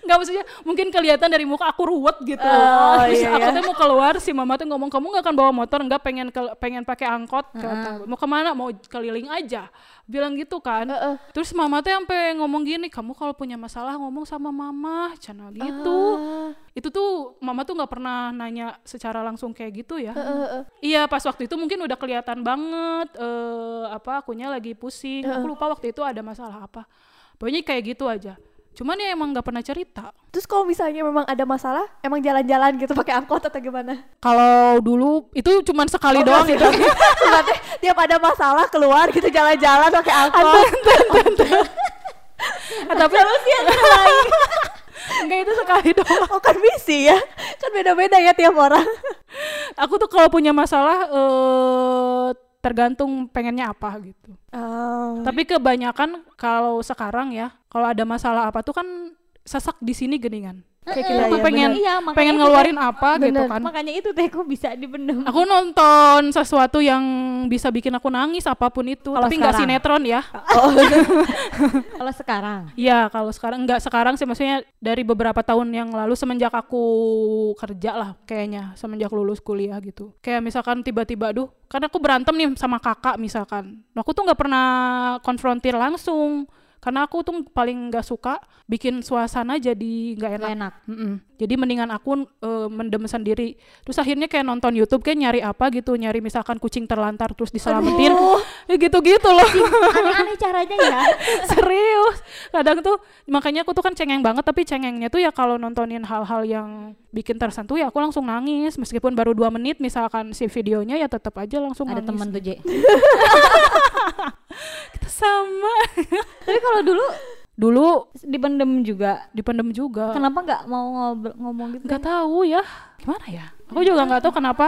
Nggak maksudnya mungkin kelihatan dari muka aku ruwet gitu Oh, terus iya, aku iya. tuh mau keluar si mama tuh ngomong kamu nggak akan bawa motor nggak pengen ke- pengen pakai angkot kata mau ke mana mau keliling aja bilang gitu kan Heeh. terus mama tuh sampai ngomong gini kamu kalau punya masalah ngomong sama mama cina gitu Ah. itu tuh mama tuh nggak pernah nanya secara langsung kayak gitu ya Heeh, heeh. Iya pas waktu itu mungkin udah kelihatan banget eh apa akunya lagi pusing. Aku lupa waktu itu ada masalah apa. Pokoknya kayak gitu aja. Cuman ya emang nggak pernah cerita. Terus kalau misalnya memang ada masalah, emang jalan-jalan gitu pakai angkot atau gimana? Kalau dulu itu cuman sekali Oh, doang gitu. Berarti tiap ada masalah keluar gitu jalan-jalan pakai angkot. Tapi solusi yang terbaik. Enggak itu sekali doang. Oh kan misi ya, kan beda-beda ya tiap orang. Aku tuh kalau punya masalah eh tergantung pengennya apa gitu. Oh. Tapi kebanyakan kalau sekarang ya, kalau ada masalah apa tuh kan sesak di sini geningan. Kayak kita Iya, tuh iya, pengen. Iya, pengen ngeluarin apa gitu Bener. kan. makanya itu teh kok bisa dipendem Aku nonton sesuatu yang bisa bikin aku nangis apa pun itu, Kalau tapi nggak sinetron ya. kalau sekarang Iya, kalau sekarang nggak sekarang sih maksudnya dari beberapa tahun yang lalu semenjak aku kerja lah kayaknya, semenjak lulus kuliah gitu. Kayak misalkan tiba-tiba duh, karena aku berantem nih sama kakak misalkan. Nah, aku tuh nggak pernah konfrontir langsung karena aku tuh paling nggak suka bikin suasana jadi nggak enak. Gak enak. Jadi mendingan aku eh, mendem sendiri. Terus akhirnya kayak nonton YouTube kayak nyari apa gitu, nyari misalkan kucing terlantar terus diselamatin, ya gitu-gitu loh. Aneh-aneh caranya ya. Serius. Kadang tuh makanya aku tuh kan cengeng banget tapi cengengnya tuh ya kalau nontonin hal-hal yang bikin tersentuh ya aku langsung nangis meskipun baru dua menit misalkan si videonya ya tetap aja langsung Ada nangis. temen tuh, J. Kita sama. Tapi kalau dulu Dulu dipendem juga. dipendem juga. Kenapa nggak mau ngobrol, ngomong gitu? nggak tahu ya gimana ya aku juga nggak tahu kenapa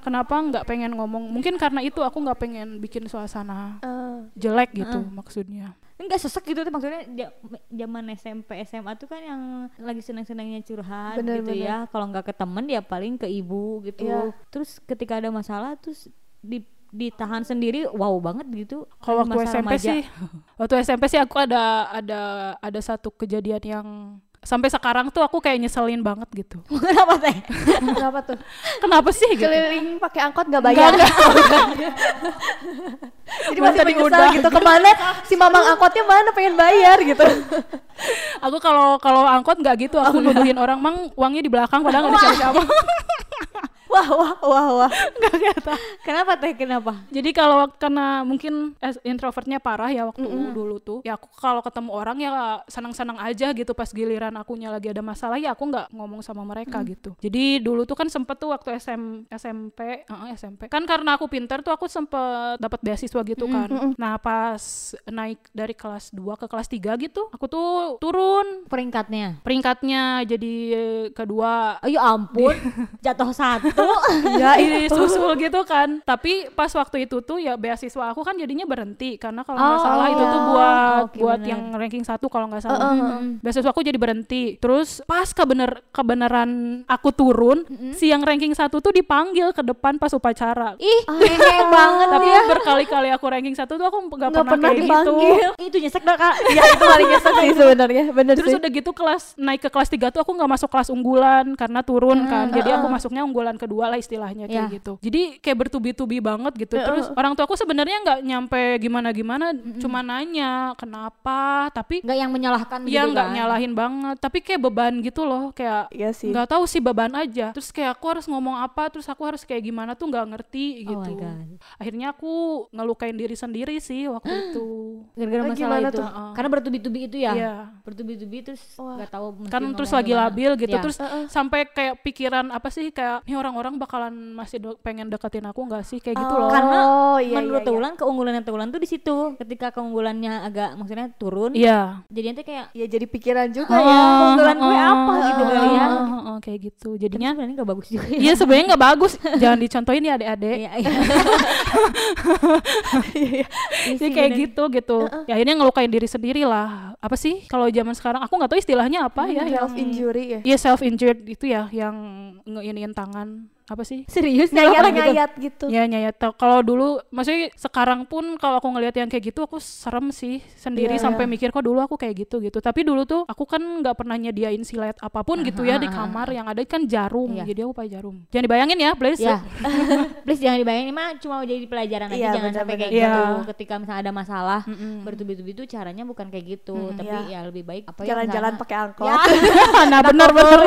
kenapa nggak pengen ngomong mungkin karena itu aku nggak pengen bikin suasana Eh, jelek gitu maksudnya Enggak sesek gitu tuh maksudnya zaman SMP SMA tuh kan yang lagi seneng-senengnya curhat Bener, gitu bener. ya kalau nggak ke temen ya paling ke ibu gitu Iya. terus ketika ada masalah terus di ditahan sendiri wow banget gitu kalau Kan waktu masa SMP remaja. sih waktu SMP sih aku ada ada ada satu kejadian yang sampai sekarang tuh aku kayak nyeselin banget gitu kenapa teh kenapa tuh? kenapa sih gitu Keliling pakai angkot nggak bayar. Nggak, Jadi Buat masih menyesal udah. gitu ke mana si mamang angkotnya mana pengen bayar gitu. aku kalau kalau angkot nggak gitu aku nuduhin orang mang uangnya di belakang padahal nggak dikasih siapa Wah wah wah wah. nggak kata kenapa teh? Kenapa? Jadi kalau karena mungkin introvertnya parah ya waktu dulu tuh, ya aku kalau ketemu orang ya senang-senang aja gitu pas giliran akunya lagi ada masalah ya aku nggak ngomong sama mereka gitu. Jadi dulu tuh kan sempet tuh waktu SM, SMP, eh, SMP. Kan karena aku pinter tuh aku sempet dapat beasiswa gitu kan. Nah pas naik dari kelas 2 ke kelas 3 gitu, aku tuh turun. Peringkatnya? Peringkatnya jadi kedua. Oh ya ampun. Jatuh satu ya ini susul gitu kan. Tapi pas waktu itu tuh ya beasiswa aku kan jadinya berhenti karena kalau nggak Oh, salah itu tuh oh, buat oke, buat bener. yang ranking satu kalau nggak salah. Beasiswa aku jadi berhenti. Terus pas kebener kebenaran aku turun si yang ranking satu tuh dipanggil ke depan pas upacara. Ih ngehe banget tapi ya. berkali-kali aku ranking satu tuh aku nggak pernah, pernah kayak gitu. dipanggil. itu nyesek dah kak. Ya itu paling nyesek sih. Sebenarnya. Bener Terus sih. udah gitu kelas naik ke kelas 3 tuh aku nggak masuk kelas unggulan karena turun kan. Jadi aku masuknya unggulan kedua lah istilahnya kayak Ya. gitu. Jadi kayak bertubi-tubi banget gitu. Terus orang tua aku sebenarnya nggak nyampe gimana-gimana, cuma nanya kenapa, tapi nggak yang menyalahkan ya gitu nggak kan nyalahin banget, tapi kayak beban gitu loh, kayak Iya nggak tahu sih beban aja. Terus kayak aku harus ngomong apa, terus aku harus kayak gimana tuh nggak ngerti Oh gitu. my God. Akhirnya aku ngelukain diri sendiri sih waktu itu. gara-gara Oh, masalah gimana itu tuh? karena bertubi-tubi itu ya Iya. Bertubi-tubi terus nggak tahu mesti kan terus lagi gimana. labil gitu Ya. terus sampai kayak pikiran apa sih kayak nih orang-orang bakalan masih de- pengen deketin aku nggak sih? Kayak gitu loh. karena Oh, iya, menurut iya, iya. Teulan keunggulannya Teulan tuh di situ. Ketika keunggulannya agak maksudnya turun iya. jadinya tuh kayak Ya jadi pikiran juga Oh, ya. keunggulan gue Oh, apa gitu oh, kali ya. oh, oh, oh, kayak gitu. Tapi jadinya sebenarnya nggak bagus juga ya. Iya sebenarnya nggak bagus. Jangan dicontohin ya adik-adik. Iya, iya. Iya Jadi sih, kayak bener. gitu gitu. Ya akhirnya ngelukain diri sendiri lah. Apa sih kalau zaman sekarang aku nggak tahu istilahnya apa ya yang Self injury ya. Iya self injured itu ya yang ngeiniin tangan apa sih serius Nyayat gitu? nyayat gitu. Ya nyayat Tau- kalau dulu maksudnya sekarang pun kalau aku ngelihat yang kayak gitu aku serem sih sendiri Iya, sampai mikir kok dulu aku kayak gitu gitu. Tapi dulu tuh aku kan nggak pernah nyediain silet apa pun gitu ya di kamar yang ada kan jarum. Iya. Jadi aku pakai jarum. Jangan dibayangin ya, please. ya please jangan dibayangin mah cuma mau jadi pelajaran aja Iya, jangan sampai benar-benar. kayak Iya. gitu ketika misalnya ada masalah Mm-mm. bertubi-tubi itu caranya bukan kayak gitu tapi Iya. ya lebih baik apa ya, Jalan-jalan pakai angkot. ya nah benar-benar.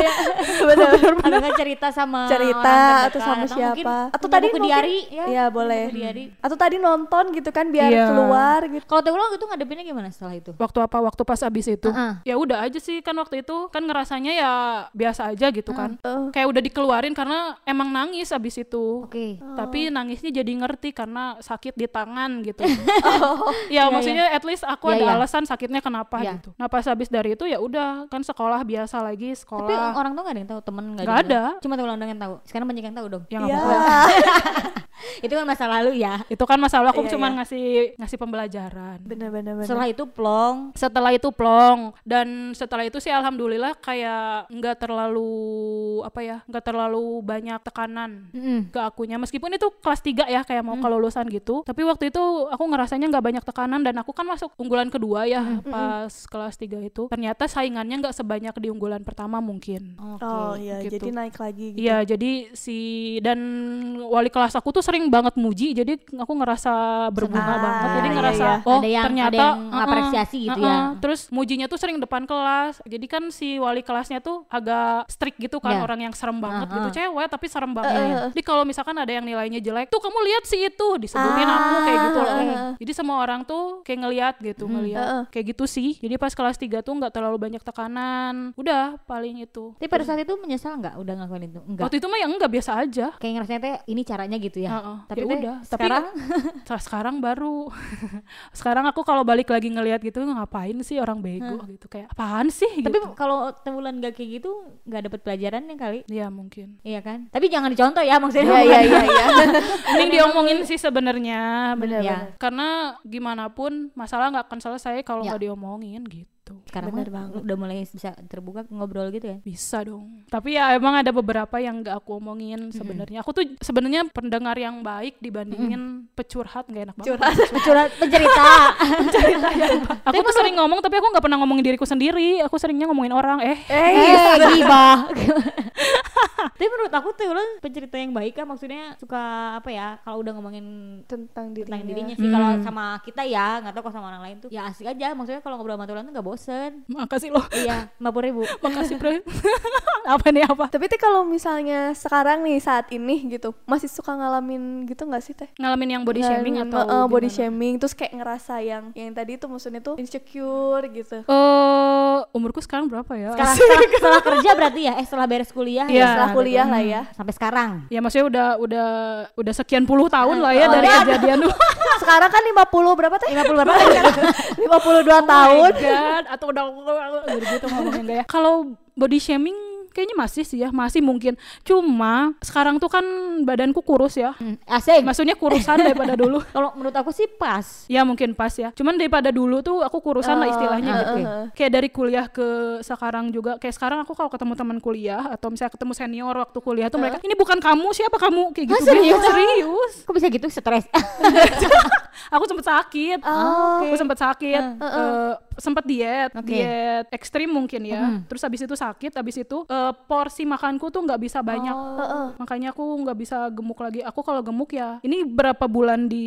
atau nggak cerita sama Cerita orang atau sama atau siapa. mungkin Atau tadi buku mungkin- diari ya Iya, punya boleh. buku diari Atau tadi nonton gitu kan biar Iya. keluar gitu. kalau Teulang itu ngadepinnya gimana setelah itu Waktu apa? Waktu pas abis itu. Heeh. Ya udah aja sih kan waktu itu kan ngerasanya ya biasa aja gitu kan. Eh, Kayak udah dikeluarin karena emang nangis abis itu. oke tapi nangisnya jadi ngerti karena sakit di tangan gitu. Iya, ya maksudnya at least aku Iya, ada iya. alasan sakitnya kenapa Iya. gitu. Nah pas habis dari itu ya udah kan sekolah biasa lagi tapi sekolah. orang tuh nggak ada yang tahu temen nggak Nggak ada. cuma doang yang tahu sekarang banyak yang tahu dong Ya Iya. itu kan masa lalu ya Itu kan masalah aku Iya, cuma iya. ngasih ngasih pembelajaran. Bener-bener. bener. setelah itu plong Setelah itu plong dan setelah itu sih alhamdulillah kayak nggak terlalu apa ya nggak terlalu banyak tekanan Mm-mm. ke akunya meskipun itu kelas 3 ya kayak mau kelulusan gitu tapi waktu itu aku ngerasanya nggak banyak tekanan dan aku kan masuk unggulan kedua ya pas kelas 3 itu ternyata saingannya nggak sebanyak di unggulan pertama mungkin oke Oh iya, gitu. jadi naik lagi gitu. Iya, jadi si dan wali kelas aku tuh sering banget muji jadi aku ngerasa berbunga Senang. banget jadi Ah, iya, ngerasa iya. oh Ada yang- ternyata ada yang uh-uh, apresiasi gitu ya. uh-uh. terus mujinya tuh sering depan kelas jadi kan si wali kelasnya tuh agak strict gitu kan Ya. orang yang serem banget Uh-uh. gitu cewek tapi serem banget Uh-uh. jadi kalau misalkan ada yang nilainya jelek tuh kamu lihat sih itu disebutin aku kayak gitu loh uh-uh. jadi semua orang tuh kayak ngeliat gitu ngeliat Uh-uh. kayak gitu sih jadi pas kelas 3 tuh nggak terlalu banyak tekanan udah paling itu Tapi pada saat itu menyesal nggak udah ngelakuin itu? Enggak. waktu itu mah ya enggak biasa aja Kayak ngerasanya teh ini caranya gitu ya. Heeh. Tapi Ya udah. Tapi sekarang Setelah sekarang baru sekarang aku kalau balik lagi ngelihat gitu ngapain sih orang bego gitu kayak apaan sih tapi gitu kalau temulan gak kayak gitu nggak dapet pelajaran ya kali. ya mungkin Iya kan? Tapi jangan dicontoh ya maksudnya. Iya iya iya iya. mending diomongin sih sebenarnya Benar Ya. karena gimana pun masalah nggak akan selesai kalau Ya. nggak diomongin gitu Sekarang Bener mah banget. udah mulai bisa terbuka ngobrol gitu ya. bisa dong. Tapi ya emang ada beberapa yang nggak aku omongin sebenarnya. Aku tuh sebenarnya pendengar yang baik dibandingin pecurhat nggak enak banget. Curhat. Curhat pencerita. aku tuh sering ngomong tapi aku nggak pernah ngomongin diriku sendiri. Aku seringnya ngomongin orang. Eh. Eh, eh, gibah. Tapi menurut aku tuh lo pencerita yang baik kan maksudnya suka apa ya kalau udah ngomongin tentang dirinya. tentang dirinya sih kalau sama kita ya nggak tahu kalau sama orang lain tuh ya asik aja maksudnya kalau ngobrol sama Tuhan tuh nggak bosen makasih loh iya lima puluh ribu makasih bro apa nih apa Tapi teh kalau misalnya sekarang nih saat ini gitu masih suka ngalamin gitu nggak sih teh? ngalamin yang body shaming Ngalamin, atau eh, eh, body gimana? shaming terus kayak ngerasa yang yang tadi tuh maksudnya tuh insecure gitu. Eh, umurku sekarang berapa ya? setelah, setelah, setelah kerja berarti ya eh setelah beres kuliah Iya, ya Setelah kuliah lah ya. sampai sekarang Ya maksudnya udah udah udah sekian puluh tahun lah ya Oh, dari iya. kejadian tuh. sekarang kan 50 berapa teh? lima puluh berapa kan 52 tahun. Oh my God, atau udah gitu ngomongin ya? Kalau body shaming kayaknya masih sih ya, masih mungkin. Cuma sekarang tuh kan badanku kurus ya. Hmm, asik Maksudnya kurusan daripada dulu. kalau menurut aku sih pas Ya mungkin pas ya. Cuman daripada dulu tuh aku kurusan lah Oh, istilahnya uh, gitu. uh, uh. Kayak dari kuliah ke sekarang juga. Kayak sekarang aku kalau ketemu teman kuliah atau misalnya ketemu senior waktu kuliah tuh mereka ini bukan kamu siapa kamu kayak gitu. Ah, serius? serius. kok bisa gitu stres Aku sempet sakit. Oh, Aku sempet sakit. Uh, uh, uh. eh, sempet diet, Oke. diet ekstrim mungkin ya. Mhm. Terus habis itu sakit, habis itu eh, porsi makanku tuh nggak bisa banyak. Oh. Makanya aku nggak bisa gemuk lagi. Aku kalau gemuk ya, ini berapa bulan di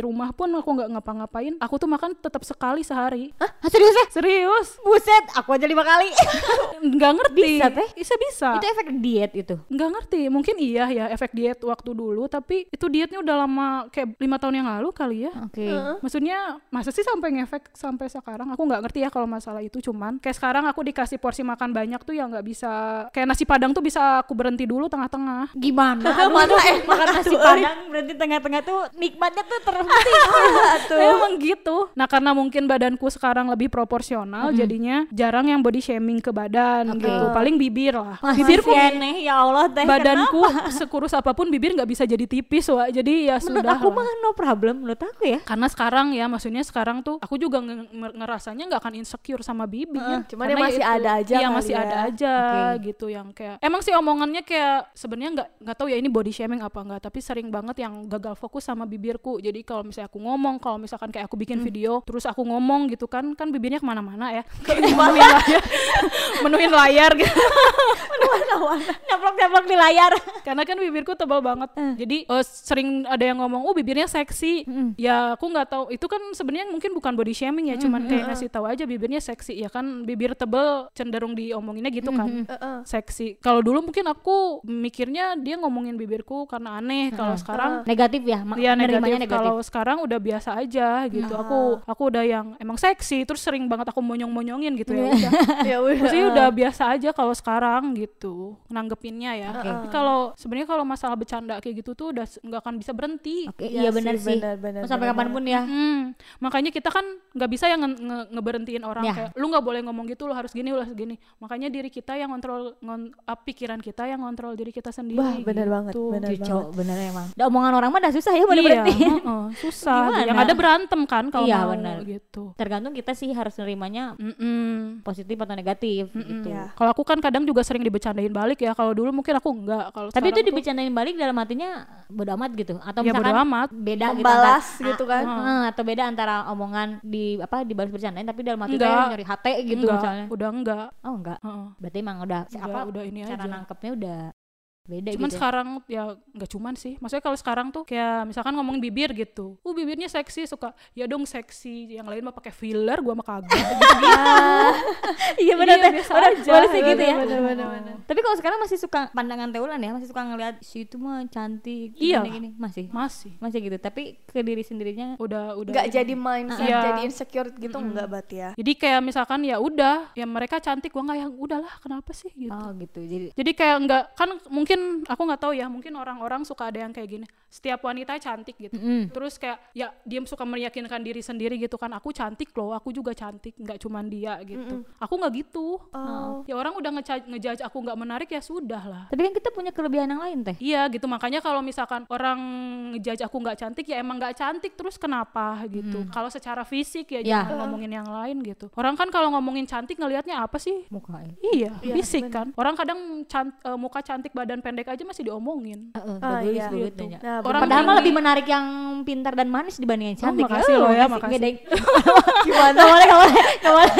rumah pun aku nggak ngapa-ngapain. Aku tuh makan tetap sekali sehari. Hah, serius ya Serius? buset aku aja lima kali Nggak ngerti. Bisa, Teh? Bisa bisa. itu efek diet itu Nggak ngerti. Mungkin iya ya efek diet waktu dulu. Tapi itu dietnya udah lama kayak lima tahun yang lalu kali ya. oke Maksudnya masa sih sampai ngefek sampai sekarang? Aku nggak ngerti ya kalau masalah itu. Cuman kayak sekarang aku dikasih porsi makan banyak tuh ya nggak bisa. Kayak nasi padang tuh bisa aku berhenti dulu tengah-tengah. gimana mana eh makan nasi padang berarti tengah-tengah tuh nikmatnya tuh terhenti Emang gitu. Nah karena mungkin badanku sekarang lebih proporsional, jadinya jarang yang body shaming ke badan Oke. gitu. Paling bibir lah. Masih Bibirku aneh ya Allah teh badanku sekurus apa pun bibir nggak bisa jadi tipis wah. Jadi ya menurut sudah. aku lah. mah no problem menurut aku ya karena sekarang ya maksudnya sekarang tuh aku juga nge- nge- ngerasanya nggak akan insecure sama bibir cuman Karena ya masih itu. ada aja iya masih ya. ada aja Oke. gitu yang kayak emang sih omongannya kayak sebenarnya nggak nggak tahu ya ini body shaming apa enggak tapi sering banget yang gagal fokus sama bibirku. Jadi kalau misalnya aku ngomong kalau misalkan kayak aku bikin video terus aku ngomong gitu kan kan bibirnya ke mana-mana ya. Menuhin layar. Menuhin layar gitu. Nyaplok-nyaplok di layar. Karena kan bibirku tebal banget. Jadi eh, sering ada yang ngomong oh bibirnya seksi. Ya aku nggak tahu. Itu kan sebenarnya mungkin bukan body shaming ya cuman kayak ngasih tahu aja bibirnya seksi. Ya kan bibir tebel cenderung diomonginnya gitu kan. Heeh. Seksi kalau dulu mungkin aku mikirnya dia ngomongin bibirku karena aneh kalau sekarang negatif ya ma- Iya menerimanya negatif. Kalau sekarang udah biasa aja gitu. Aku aku udah yang emang seksi terus sering banget aku monyong-monyongin gitu ya. Udah. ya udah. Maksudnya udah biasa aja kalau sekarang gitu nanggepinnya ya. Tapi kalau sebenarnya kalau masalah bercanda kayak gitu tuh udah nggak akan bisa berhenti. Oke, Iya iya benar sih, benar, Mau sampai benar kapan pun ya. Hmm, makanya kita kan nggak bisa yang nge- nge- ngeberhentiin orang Ya. kayak lu nggak boleh ngomong gitu, lu harus gini, lu harus gini. Makanya diri kita yang kontrol ngon, up pikiran kita yang kontrol diri kita sendiri. Wah, benar gitu. banget, benar Ih, cowok bener emang. Da, omongan orang mah dah susah ya boleh Iya, berhenti. heeh, susah. Gimana? Yang ada berantem kan kalau Iya, mau benar. gitu. Tergantung kita sih harus nerimanya Mm-mm. positif atau negatif gitu. Ya. Kalau aku kan kadang juga sering dibecandain balik ya. Kalau dulu mungkin aku enggak. Kalau Tapi itu tuh- dibicarain balik dalam artinya bodo amat gitu atau Ya, misalkan bodo amat. beda Membalas gitu, gitu kan. Ah, ah, atau beda antara omongan di apa dibalas bercandain tapi dalam hati nyari hati gitu enggak, misalnya. udah enggak. Oh enggak. Heeh. Berarti emang udah Udah- apa udah ini cara aja. nangkepnya udah beda Cuman gitu. ya. sekarang ya nggak cuman sih. Maksudnya kalau sekarang tuh kayak misalkan ngomongin bibir gitu. Uh bibirnya seksi suka. Ya dong seksi. Yang lain mah pakai filler, gua mah kagak. gitu. iya benar Iya, teh. biasa aja. boleh sih gitu ya. Bener, bener, bener. Tapi kalau sekarang masih suka pandangan Teulan ya, masih suka ngeliat si itu mah cantik Iya. gini, gini. masih. Masih. Masih gitu. Tapi ke diri sendirinya Udah udah. nggak jadi mindset Iya. jadi insecure gitu nggak berarti ya Jadi kayak misalkan ya udah, ya mereka cantik gua nggak yang udahlah kenapa sih gitu. oh gitu. Jadi Jadi kayak nggak kan mungkin aku nggak tahu ya mungkin orang-orang suka ada yang kayak gini setiap wanita cantik gitu Mm. terus kayak ya dia suka meyakinkan diri sendiri gitu kan aku cantik loh aku juga cantik nggak cuman dia gitu aku nggak gitu oh ya orang udah ngejudge aku nggak menarik ya sudah lah tapi kan kita punya kelebihan yang lain teh. Iya gitu makanya kalau misalkan orang ngejudge aku nggak cantik ya emang nggak cantik terus kenapa gitu. Kalau secara fisik ya, Ya. jangan ngomongin yang lain gitu. Orang kan kalau ngomongin cantik ngelihatnya apa sih? Muka ya. Iya, fisik kan. Orang kadang can- eh, muka cantik badan pendek aja masih diomongin. Heeh, Ah, bagus iya. bagus Gitu. nah Orang Padahal mah lebih menarik yang pintar dan manis dibanding yang cantik. makasih loh ya, makasih. Gede. Gimana? Gak boleh, gak boleh, gak boleh.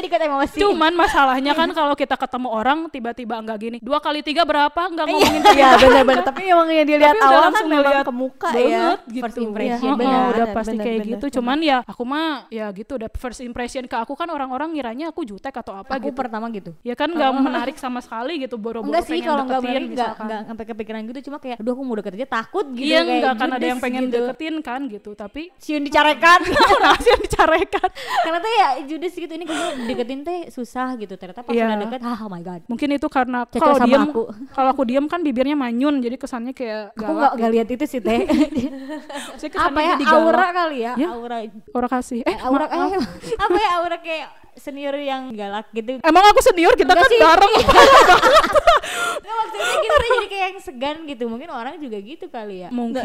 Jadi ikut emosi. Cuman masalahnya kan kalau kita ketemu orang tiba-tiba enggak gini. Dua kali tiga berapa? Enggak ngomongin Iya benar-benar tapi emang yang dilihat Tapi awal kan langsung memang ke muka ya gitu. First impression. Heeh, Benar, udah pasti benar, kayak benar, gitu. benar. Cuman ya aku mah ya gitu udah first impression ke aku kan orang-orang ngiranya aku jutek atau apa Aku gitu. pertama gitu. Ya kan nggak menarik sama sekali gitu boro-boro Enggak sih kalau enggak berani enggak enggak sampai kepikiran gitu cuma kayak aduh aku mau deket aja takut gitu Iya enggak kan ada yang pengen gitu. deketin kan gitu tapi Siun dicarekan. rahasia dicarekan. Karena tuh ya judes gitu ini kalau deketin teh susah gitu. Ternyata pas Iya. udah deket, ah oh my god. Mungkin itu karena kalau diem aku. kalau aku diem kan bibirnya manyun jadi kesannya kayak Aku galak enggak enggak lihat itu sih teh. Apa ya aura kali ya, Ya. aura Orang kasih. Eh, aura eh, apa ya aura kayak senior yang galak gitu. Emang aku senior kita Enggak kan sih. bareng. Nggak, maksudnya kita jadi kayak yang segan gitu. Mungkin orang juga gitu kali ya. Mungkin.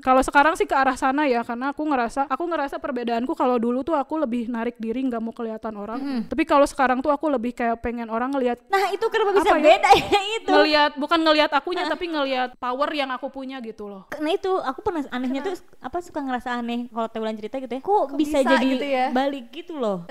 Kalau sekarang sih ke arah sana ya karena aku ngerasa aku ngerasa perbedaanku kalau dulu tuh aku lebih narik diri nggak mau kelihatan orang. Tapi kalau sekarang tuh aku lebih kayak pengen orang ngelihat Nah, itu kenapa bisa ya? beda ya itu? ngelihat bukan ngelihat akunya tapi ngelihat power yang aku punya gitu loh. Nah itu aku pernah anehnya tuh apa suka ngerasa aneh kalau Teulan cerita gitu ya. Kok, bisa, bisa jadi gitu ya? balik gitu loh.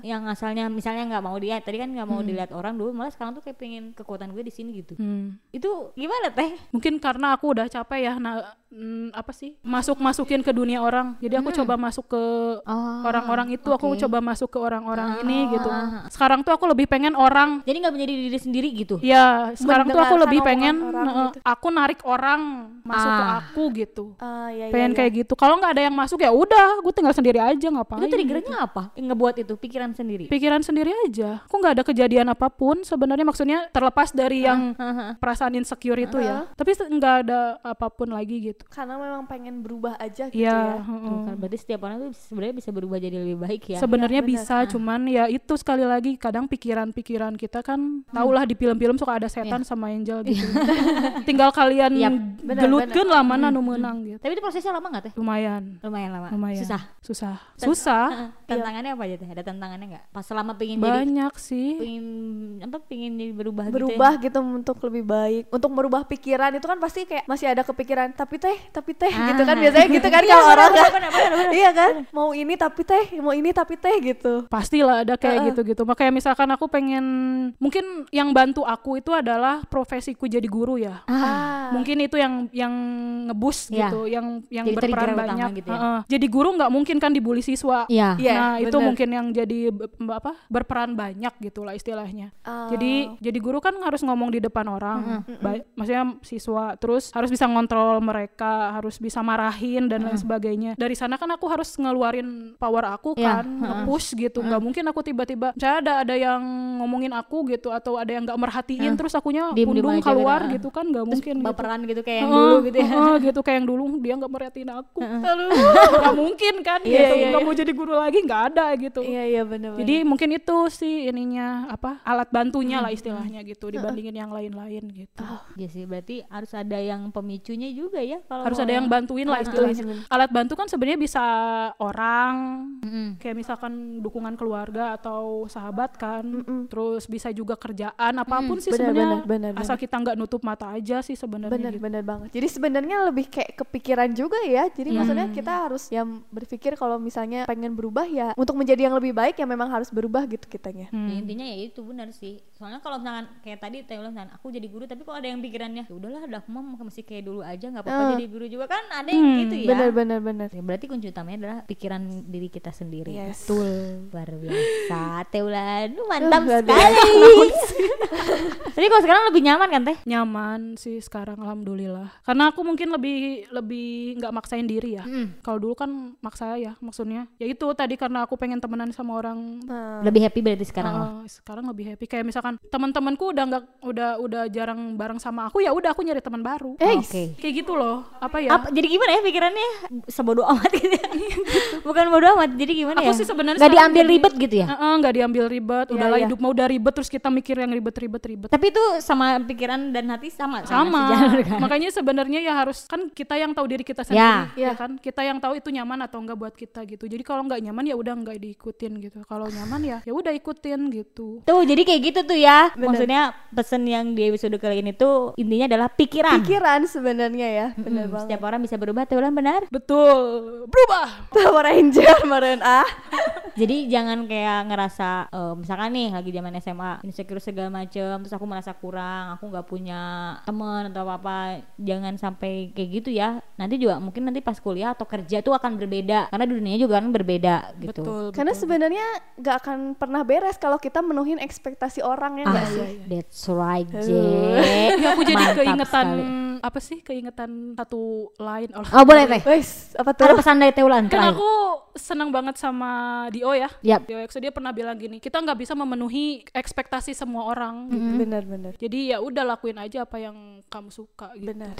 Yang asalnya misalnya nggak mau dilihat tadi kan nggak mau dilihat orang dulu malah sekarang tuh kayak pengen kekuatan gue di sini gitu. Hmm. Itu gimana teh? Mungkin karena aku udah capek ya nah mm, apa sih? Masuk-masukin ke dunia orang. Jadi aku coba masuk ke Oh, orang-orang itu aku oke. coba masuk ke orang-orang ini gitu. Sekarang tuh aku lebih pengen orang Jadi nggak menjadi diri sendiri gitu. Ya, sekarang tuh aku lebih pengen orang eh, gitu. aku narik orang masuk ke Ah. aku gitu. Ah, iya, iya, pengen iya. kayak gitu. Kalau nggak ada yang masuk ya udah, gue tinggal sendiri aja ngapain. Itu triggernya apa? Yang ngebuat itu pikiran sendiri. Pikiran sendiri aja. Aku nggak ada kejadian apa pun sebenarnya maksudnya terlepas dari yang perasaan insecure itu ya. Tapi nggak ada apa pun lagi gitu. Karena memang pengen berubah aja gitu Iya, ya heeh. Tuh kan berarti setiap orang tuh sebenarnya bisa berubah jadi lebih baik ya. Sebenarnya Iya, benar. bisa, cuman ya itu sekali lagi kadang pikiran-pikiran kita kan tahulah di film-film suka ada setan sama angel gitu. Tinggal kalian Yap, benar, gelutkeun lah mana nu menang gitu. Tapi itu prosesnya lama nggak teh? Lumayan. Lumayan lama. Lumayan. Susah. Susah. Susah. Heeh. Tantangannya apa aja teh? Ada tantangannya nggak? Pas selama pengen jadi Banyak sih. pengen apa pengen jadi berubah, berubah gitu. gitu untuk lebih baik untuk merubah pikiran itu kan pasti kayak masih ada kepikiran tapi teh tapi teh gitu kan Ah. biasanya gitu kan Iya, kalau orang kan iya kan mau ini tapi teh mau ini tapi teh gitu Pastilah ada kayak gitu-gitu. Makanya misalkan aku pengen mungkin yang bantu aku itu adalah profesiku jadi guru ya. ah Mungkin itu yang yang ngebus Iya. gitu, yang yang Jadi berperan banyak. gitu ya. Heeh. Jadi guru nggak mungkin kan dibully siswa. Iya. Iya, nah itu bener. mungkin yang jadi apa berperan banyak gitulah istilahnya. Oh. Jadi jadi guru kan harus ngomong di depan orang, Ba- maksudnya siswa, terus harus bisa ngontrol mereka, harus bisa marahin dan lain sebagainya. Dari sana kan aku harus ngeluarin power aku Iya, kan, nge-push gitu. nggak mungkin aku tiba-tiba, misalnya ada ada yang ngomongin aku gitu atau ada yang nggak merhatiin, terus akunya pundung aja keluar gitu. gitu kan, nggak mungkin. gitu. Baperan gitu kayak yang dulu gitu ya. gitu kayak yang dulu dia nggak merhatiin aku. Nggak mungkin kan Iya, gitu. iya, nggak mau jadi guru lagi nggak ada gitu. Iya iya benar jadi mungkin itu sih ininya apa alat bantunya lah istilahnya gitu dibandingin yang lain-lain gitu. Iya sih, berarti harus ada yang pemicunya juga ya kalau harus mau ada yang bantuin lah istilahnya alat bantu kan sebenarnya bisa orang Mm-mm. kayak misalkan dukungan keluarga atau sahabat kan terus bisa juga kerjaan apa pun sih Benar, sebenarnya benar, benar, asal kita nggak nutup mata aja sih sebenarnya benar gitu. benar banget Jadi sebenarnya lebih kayak kepikiran juga ya. Jadi Iya. maksudnya kita harus ya berpikir kalau misalnya pengen berubah ya untuk menjadi yang lebih baik ya memang harus berubah gitu kitanya. Ya, intinya ya itu benar sih soalnya kalau misalkan kayak tadi Teh bilang aku jadi guru tapi kok ada yang pikirannya ya udahlah udah aku mah masih kayak dulu aja nggak apa-apa Ah. Jadi guru juga kan ada yang gitu ya. Bener bener bener. Ya, berarti kunci utamanya adalah pikiran diri kita sendiri. Yes. betul. Luar biasa. Teh Ulan Lu mantap luar sekali. Tapi kalau sekarang lebih nyaman kan Teh? Nyaman sih sekarang alhamdulillah. Karena aku mungkin lebih lebih nggak maksain diri ya. Kalau dulu kan maksa ya maksudnya. Ya itu tadi karena aku pengen temenan sama orang. Nah, lebih happy berarti sekarang uh, sekarang lebih happy. Kayak misalkan teman-temanku udah nggak udah udah jarang bareng sama aku ya udah aku nyari teman baru. Eh oke kayak gitu loh apa ya? Apa- jadi gimana ya pikirannya? Sebodoh amat gitu ya? bukan bodoh amat jadi gimana Aku ya? sih sebenarnya nggak diambil jadi- ribet gitu ya? Heeh, nggak diambil ribet. Iya, udahlah iya. hidup mau udah ribet terus kita mikir yang ribet-ribet ribet tapi itu sama pikiran dan hati sama sama sejalan kan? makanya sebenarnya ya harus kan kita yang tahu diri kita Ya. sendiri ya, Ya. kan? Kita yang tahu itu nyaman atau enggak buat kita gitu. Jadi kalau nggak nyaman ya udah nggak diikutin gitu. Kalau nyaman ya ya udah ikutin gitu. Tuh jadi kayak gitu tuh ya. Maksudnya pesen yang di episode kali ini tuh Intinya adalah pikiran. Pikiran sebenarnya ya. Bener Hmm, banget. Setiap orang bisa berubah tuh Ulan benar betul berubah Power Ranger meren ah. Jadi jangan kayak ngerasa eh, Misalkan nih lagi zaman SMA Insecure segala macem Terus aku merasa kurang Aku nggak punya teman atau apa-apa Jangan sampai kayak gitu ya Nanti juga mungkin nanti pas kuliah atau kerja tuh akan berbeda Karena dunianya juga kan berbeda gitu betul Karena sebenarnya nggak akan pernah beres kalau kita menuhin ekspektasi orang ya Ah, nggak sih? that's right, J. Ya, aku jadi Mantap keingetan sekali. apa sih keingetan satu lain Allah Oh boleh teh. Wes, apa Ada tuh? pesan dari Teulan kan terakhir. aku senang banget sama Dio ya Yap. Dio EXO dia pernah bilang gini kita nggak bisa memenuhi ekspektasi semua orang gitu. Bener bener. jadi ya udah lakuin aja apa yang kamu suka gitu Benar.